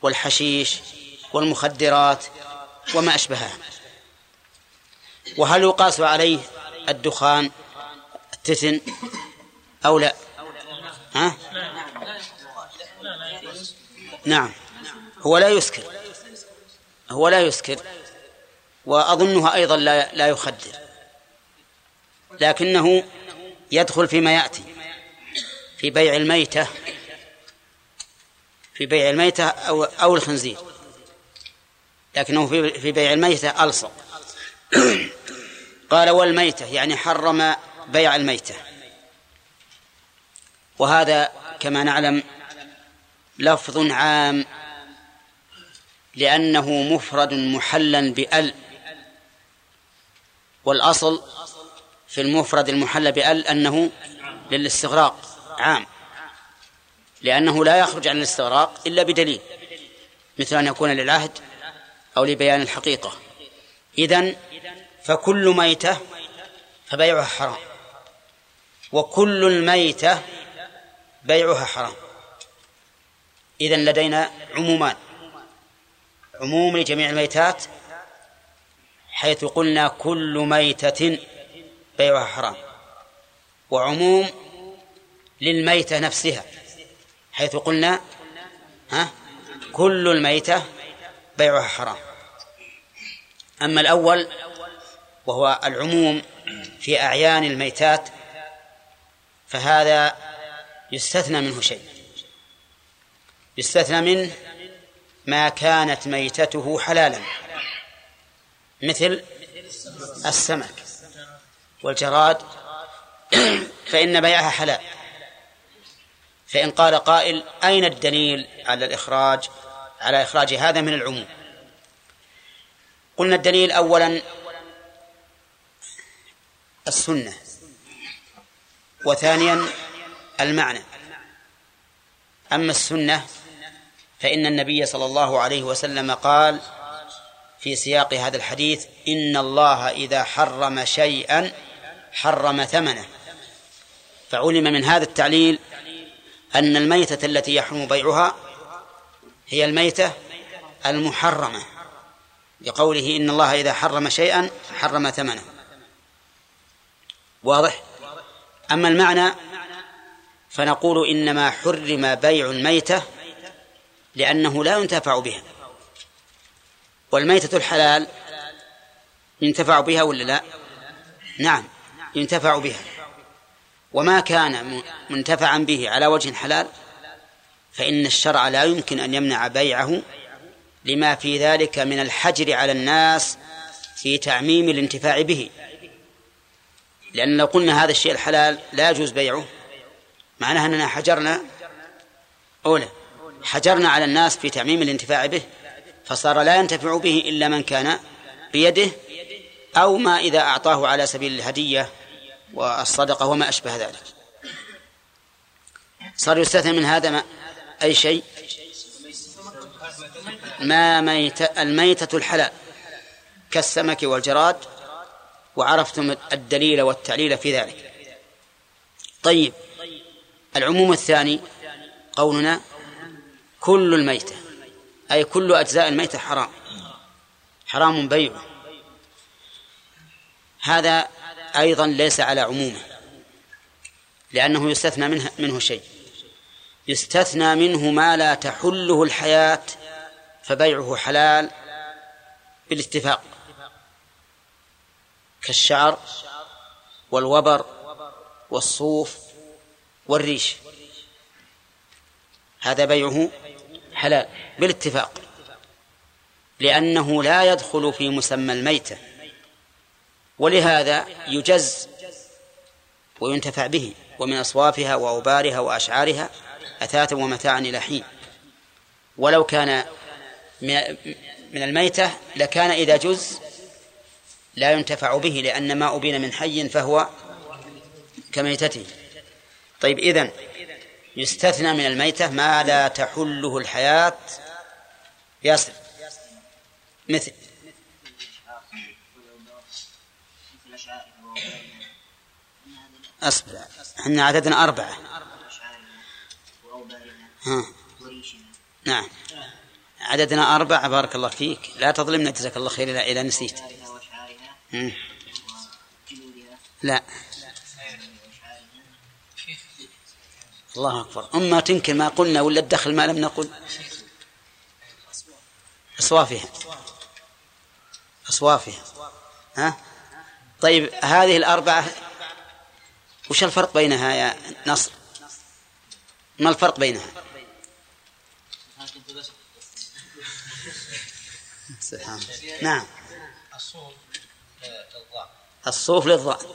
والحشيش والمخدرات وما أشبهها. وهل يقاس عليه الدخان التتن أو لا؟ ها؟ نعم. هو لا يسكر. هو لا يسكر وأظنها أيضا لا لا يخدر لكنه يدخل فيما يأتي في بيع الميتة في بيع الميتة أو أو الخنزير لكنه في في بيع الميتة ألصق. قال والميتة يعني حرم بيع الميتة. وهذا كما نعلم لفظ عام لأنه مفرد محلا بأل. والأصل في المفرد المحل بأل أنه للاستغراق عام. لأنه لا يخرج عن الاستغراق إلا بدليل مثل أن يكون للعهد أو لبيان الحقيقة. إذن فكل ميتة فبيعها حرام وكل الميتة بيعها حرام. إذن لدينا عمومان. عموم لجميع الميتات حيث قلنا كل ميتة بيعها حرام. وعموم للميتة نفسها حيث قلنا ها كل الميتة بيعها حرام. أما الأول وهو العموم في أعيان الميتات فهذا يستثنى منه شيء. يستثنى منه ما كانت ميتته حلالا. مثل السمك والجراد فإن بيعها حلال. فإن قال قائل أين الدليل على الإخراج؟ على إخراج هذا من العموم. قلنا الدليل أولا السنة وثانيا المعنى. أما السنة فإن النبي صلى الله عليه وسلم قال في سياق هذا الحديث إن الله إذا حرم شيئا حرم ثمنه. فعلم من هذا التعليل أن الميتة التي يحرم بيعها هي الميتة المحرمة. لقوله إن الله إذا حرم شيئا حرم ثمنه. واضح؟ أما المعنى فنقول إنما حرم بيع الميتة لأنه لا ينتفع بها. والميتة الحلال ينتفع بها ولا لا؟ نعم ينتفع بها. وما كان منتفعا به على وجه حلال فإن الشرع لا يمكن أن يمنع بيعه لما في ذلك من الحجر على الناس في تعميم الانتفاع به. لأن لو قلنا هذا الشيء الحلال لا يجوز بيعه معناها أننا حجرنا أولى. حجرنا على الناس في تعميم الانتفاع به فصار لا ينتفع به إلا من كان بيده أو ما إذا أعطاه على سبيل الهدية والصدقة وما أشبه ذلك. صار يستثنى من هذا ما أي شيء؟ ما ميت الميتة الحلال كالسمك والجراد وعرفتم الدليل والتعليل في ذلك. طيب العموم الثاني قولنا كل الميتة أي كل أجزاء الميتة حرام حرام بيعه هذا أيضا ليس على عمومه لأنه يستثنى منه, منه شيء. يستثنى منه ما لا تحله الحياة فبيعه حلال بالاتفاق. كالشعر والوبر والصوف والريش. هذا بيعه حلال. بالاتفاق. لأنه لا يدخل في مسمى الميتة. ولهذا يجز وينتفع به ومن أصوافها وأوبارها وأشعارها أثاثا ومتاعا إلى حين. ولو كان من الميتة لكان إذا جز لا ينتفع به لأن ما أبين من حي فهو كميتته. طيب إذن يستثنى من الميتة ما لا تحله الحياة. يصل. مثل. أصبر. إحنا عددنا أربعة. ها. نعم. عددنا أربعة. بارك الله فيك. لا تظلمنا. جزاك الله خير. إذا نسيت. لا. الله أكبر. أما تنكر ما قلنا ولا تدخل ما لم نقل؟ أصوافها. أصوافها. ها؟ طيب هذه الأربعة وش الفرق بينها يا نصر؟ ما الفرق بينها؟ سبحان نعم. الصوف للضأن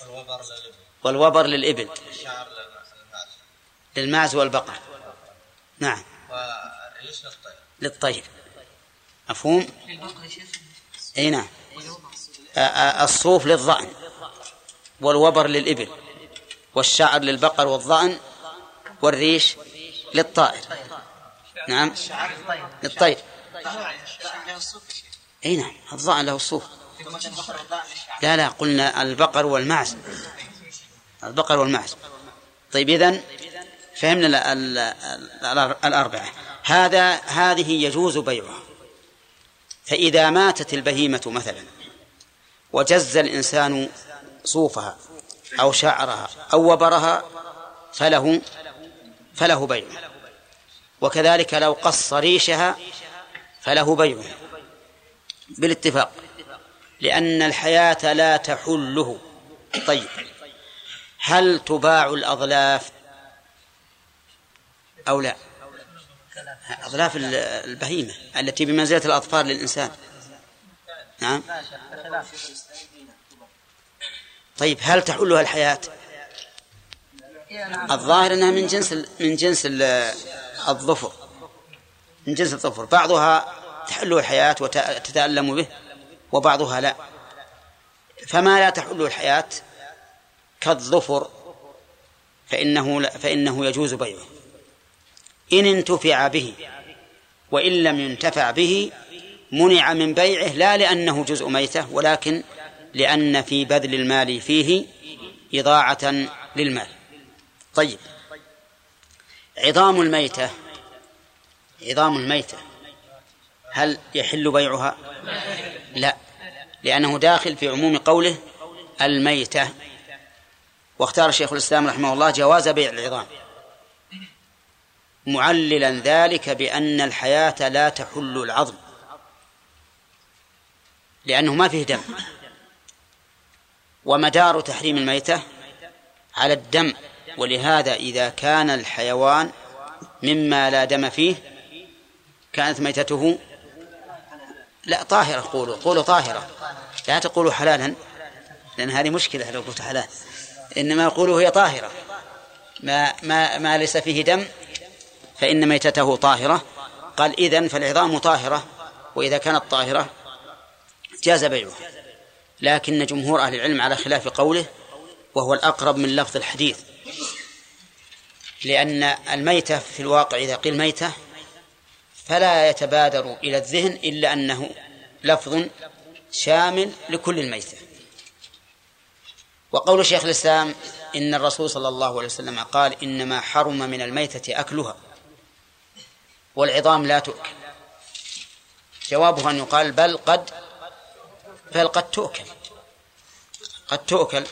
والوبر للإبل والوبر للإبل. للماعز والبقر. نعم. والريش للطير. للطير مفهوم؟ إي نعم. الصوف للظأن والوبر للإبل والشعر للبقر والظأن والريش للطائر. نعم. للطير. إي نعم. الظأن له الصوف لا لا قلنا البقر والمعز البقر والمعز طيب إذن فهمنا ال- ال- ال- الأربعة. هذا هذه يجوز بيعها فإذا ماتت البهيمة مثلا وجز الإنسان صوفها أو شعرها أو وبرها فله فله بيعها وكذلك لو قص ريشها فله بيعها بالاتفاق. لأن الحياة لا تحله. طيب. هل تباع الأظلاف أو لا؟ أظلاف ال- البهيمة التي بمنزلة الأظفار للإنسان. نعم. طيب هل تحلها الحياة؟ الظاهر أنها من جنس من جنس ال- الظفر. من جنس الظفر. بعضها تحله الحياة وتتألم به وبعضها لا. فما لا تحله الحياة؟ كالظفر فإنه فإنه يجوز بيعه. إن انتفع به وإن لم ينتفع به منع من بيعه لا لأنه جزء ميتة ولكن لأن في بذل المال فيه إضاعة للمال. طيب. عظام الميتة عظام الميتة هل يحل بيعها؟ لا لأنه داخل في عموم قوله الميتة. واختار شيخ الإسلام رحمه الله جواز بيع العظام. معللا ذلك بأن الحياة لا تحل العظم. لأنه ما فيه دم. ومدار تحريم الميتة على الدم. ولهذا إذا كان الحيوان مما لا دم فيه كانت ميتته لا طاهرة. قولوا قولوا طاهرة. لا تقولوا حلالا لأن هذه مشكلة لو قلت حلال. إنما قولوا هي طاهرة. ما ما ما ليس فيه دم فإن ميتته طاهرة. قال إذن فالعظام طاهرة وإذا كانت طاهرة جاز بيعها. لكن جمهور أهل العلم على خلاف قوله وهو الأقرب من لفظ الحديث. لأن الميتة في الواقع إذا قيل ميتة فلا يتبادر إلى الذهن إلا أنه لفظ شامل لكل الميتة. وقول شيخ الإسلام إن الرسول صلى الله عليه وسلم قال إنما حرم من الميتة أكلها. والعظام لا تؤكل. جوابه أن يقال بل قد بل قد تؤكل. قد تؤكل.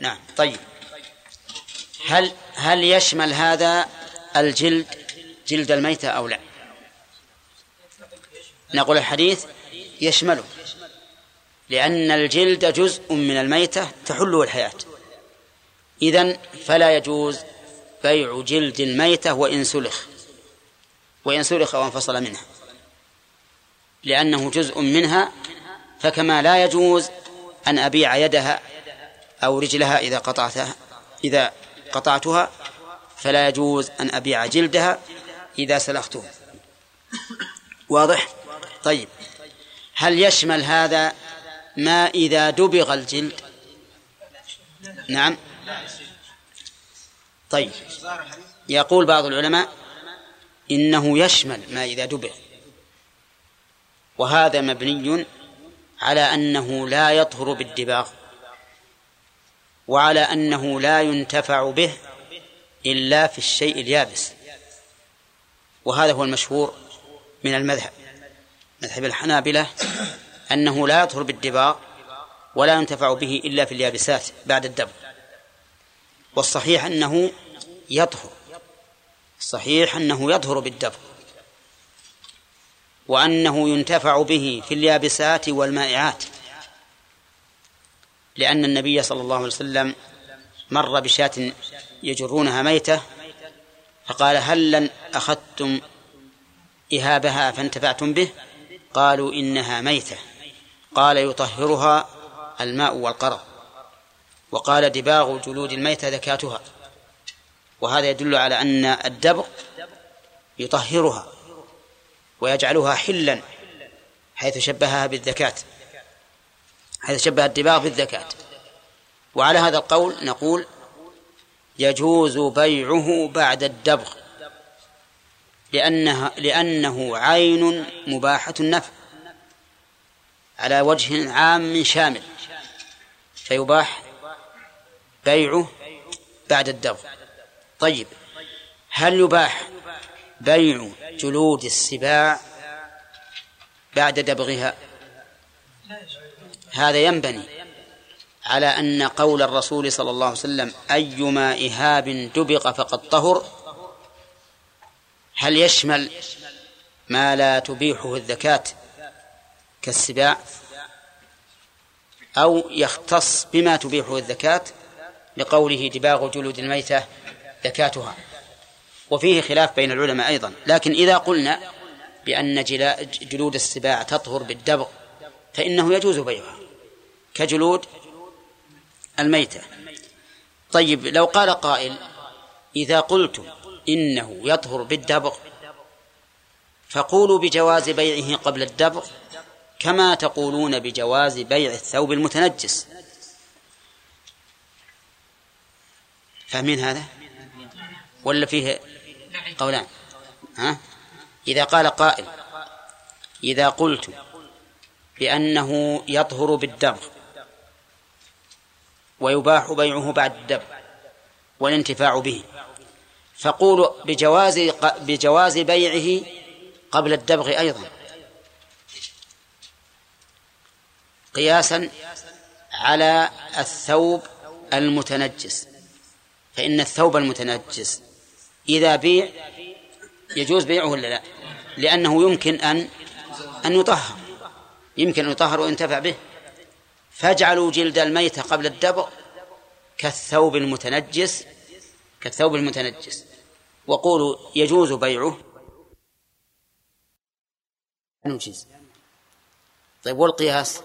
نعم طيب. هل هل يشمل هذا الجلد جلد الميتة أو لا؟ نقول الحديث يشمله لأن الجلد جزء من الميتة تحله الحياة. إذن فلا يجوز بيع جلد الميتة وإن سلخ. وإن سلخ وانفصل منها. لأنه جزء منها فكما لا يجوز أن أبيع يدها أو رجلها إذا قطعتها إذا قطعتها فلا يجوز أن أبيع جلدها إذا سلخته. واضح؟ طيب. هل يشمل هذا ما إذا دبغ الجلد؟ نعم. طيب. يقول بعض العلماء إنه يشمل ما إذا دبغ وهذا مبني على أنه لا يطهر بالدباغ وعلى أنه لا ينتفع به إلا في الشيء اليابس. وهذا هو المشهور من المذهب مذهب الحنابلة أنه لا يطهر بالدباغ ولا ينتفع به إلا في اليابسات بعد الدبغ والصحيح أنه يطهر. الصحيح أنه يطهر بالدبغ وأنه ينتفع به في اليابسات والمائعات لأن النبي صلى الله عليه وسلم مر بشاة يجرونها ميتة فقال هل أخذتم إهابها فانتفعتم به؟ قالوا إنها ميتة. قال يطهرها الماء والقرض وقال دباغ جلود الميتة ذكاتها. وهذا يدل على أن الدبغ يطهرها ويجعلها حلا حيث شبهها بالذكاة حيث شبه الدباغ بالذكاة. وعلى هذا القول نقول يجوز بيعه بعد الدبغ لأنها لأنه عين مباحة النفع على وجه عام شامل فيباح بيعه بعد الدبغ. طيب هل يباح بيع جلود السباع بعد دبغها؟ هذا ينبني على أن قول الرسول صلى الله عليه وسلم أيما إهاب دبغ فقد طهر. هل يشمل ما لا تبيحه الذكاة كالسباع؟ أو يختص بما تبيحه الذكاة لقوله دباغ جلود الميتة ذكاتها وفيه خلاف بين العلماء أيضا. لكن إذا قلنا بأن جلود السباع تطهر بالدبغ فإنه يجوز بيعها كجلود الميتة. طيب لو قال قائل إذا قلت إنه يطهر بالدبغ فقولوا بجواز بيعه قبل الدبغ كما تقولون بجواز بيع الثوب المتنجس. فاهمين هذا؟ ولا فيه قولان؟ ها؟ إذا قال قائل إذا قلت بأنه يطهر بالدبغ ويباح بيعه بعد الدبغ والانتفاع به فقولوا بجواز بجواز بيعه قبل الدبغ أيضا. قياسا على الثوب المتنجس فإن الثوب المتنجس إذا بيع يجوز بيعه ولا لا؟ لأنه يمكن أن أن يطهر. يمكن أن يطهر وينتفع به. فاجعلوا جلد الميت قبل الدبغ كالثوب المتنجس كالثوب المتنجس. وقولوا يجوز بيعه. نجيز طيب والقياس؟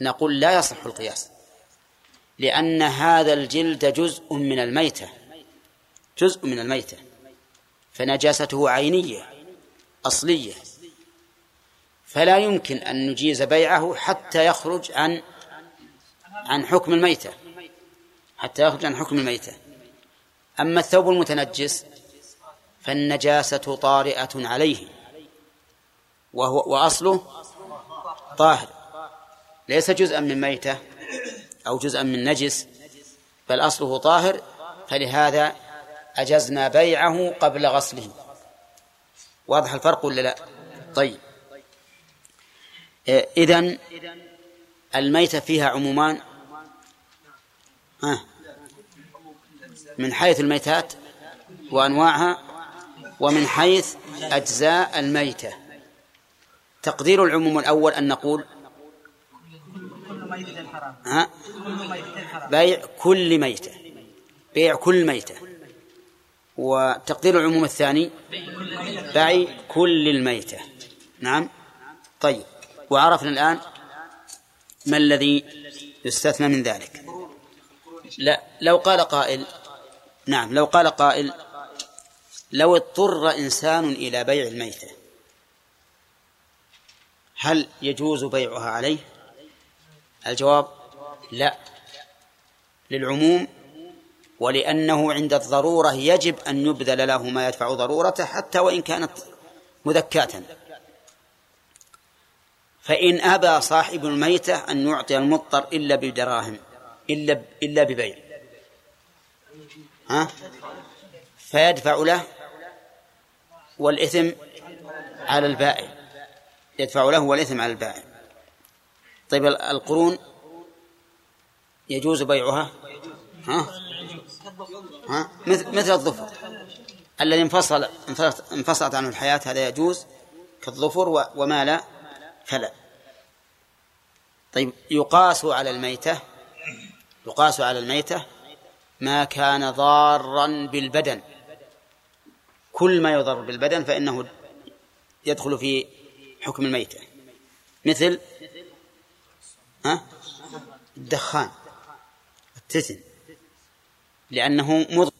نقول لا يصح القياس لأن هذا الجلد جزء من الميتة. جزء من الميتة فنجاسته عينية أصلية. فلا يمكن أن نجيز بيعه حتى يخرج عن عن حكم الميتة حتى يخرج عن حكم الميتة. أما الثوب المتنجس فالنجاسة طارئة عليه وهو وأصله طاهر. ليس جزءا من ميتة أو جزءا من نجس بل أصله طاهر. فلهذا أجزنا بيعه قبل غسله. واضح الفرق ولا لا؟ طيب. إذن الميتة فيها عمومان؟ من حيث الميتات وأنواعها ومن حيث أجزاء الميتة. تقدير العموم الأول أن نقول ها؟ بيع كل ميتة. بيع كل ميتة. وتقدير العموم الثاني بيع كل الميتة. نعم؟ طيب. وعرفنا الآن ما الذي يستثنى من ذلك. لا لو قال قائل نعم لو قال قائل لو اضطر إنسان إلى بيع الميتة هل يجوز بيعها عليه؟ الجواب لا. للعموم ولأنه عند الضرورة يجب أن يبذل له ما يدفع ضرورته حتى وإن كانت مذكاة. فإن أبى صاحب الميتة أن يعطي المضطر إلا بدراهم إلا إلا ببيع. ها؟ فيدفع له والإثم على البائع. يدفع له والإثم على البائع. طيب القرون يجوز بيعها؟ ها؟ ها؟ مثل مثل الظفر. الذي انفصل انفصلت عنه الحياة هذا يجوز كالظفر وما لا فلا. طيب يقاس على الميتة يقاس على الميتة ما كان ضارا بالبدن. كل ما يضر بالبدن فإنه يدخل في حكم الميتة. مثل؟ ها؟ الدخان التسن لأنه مضر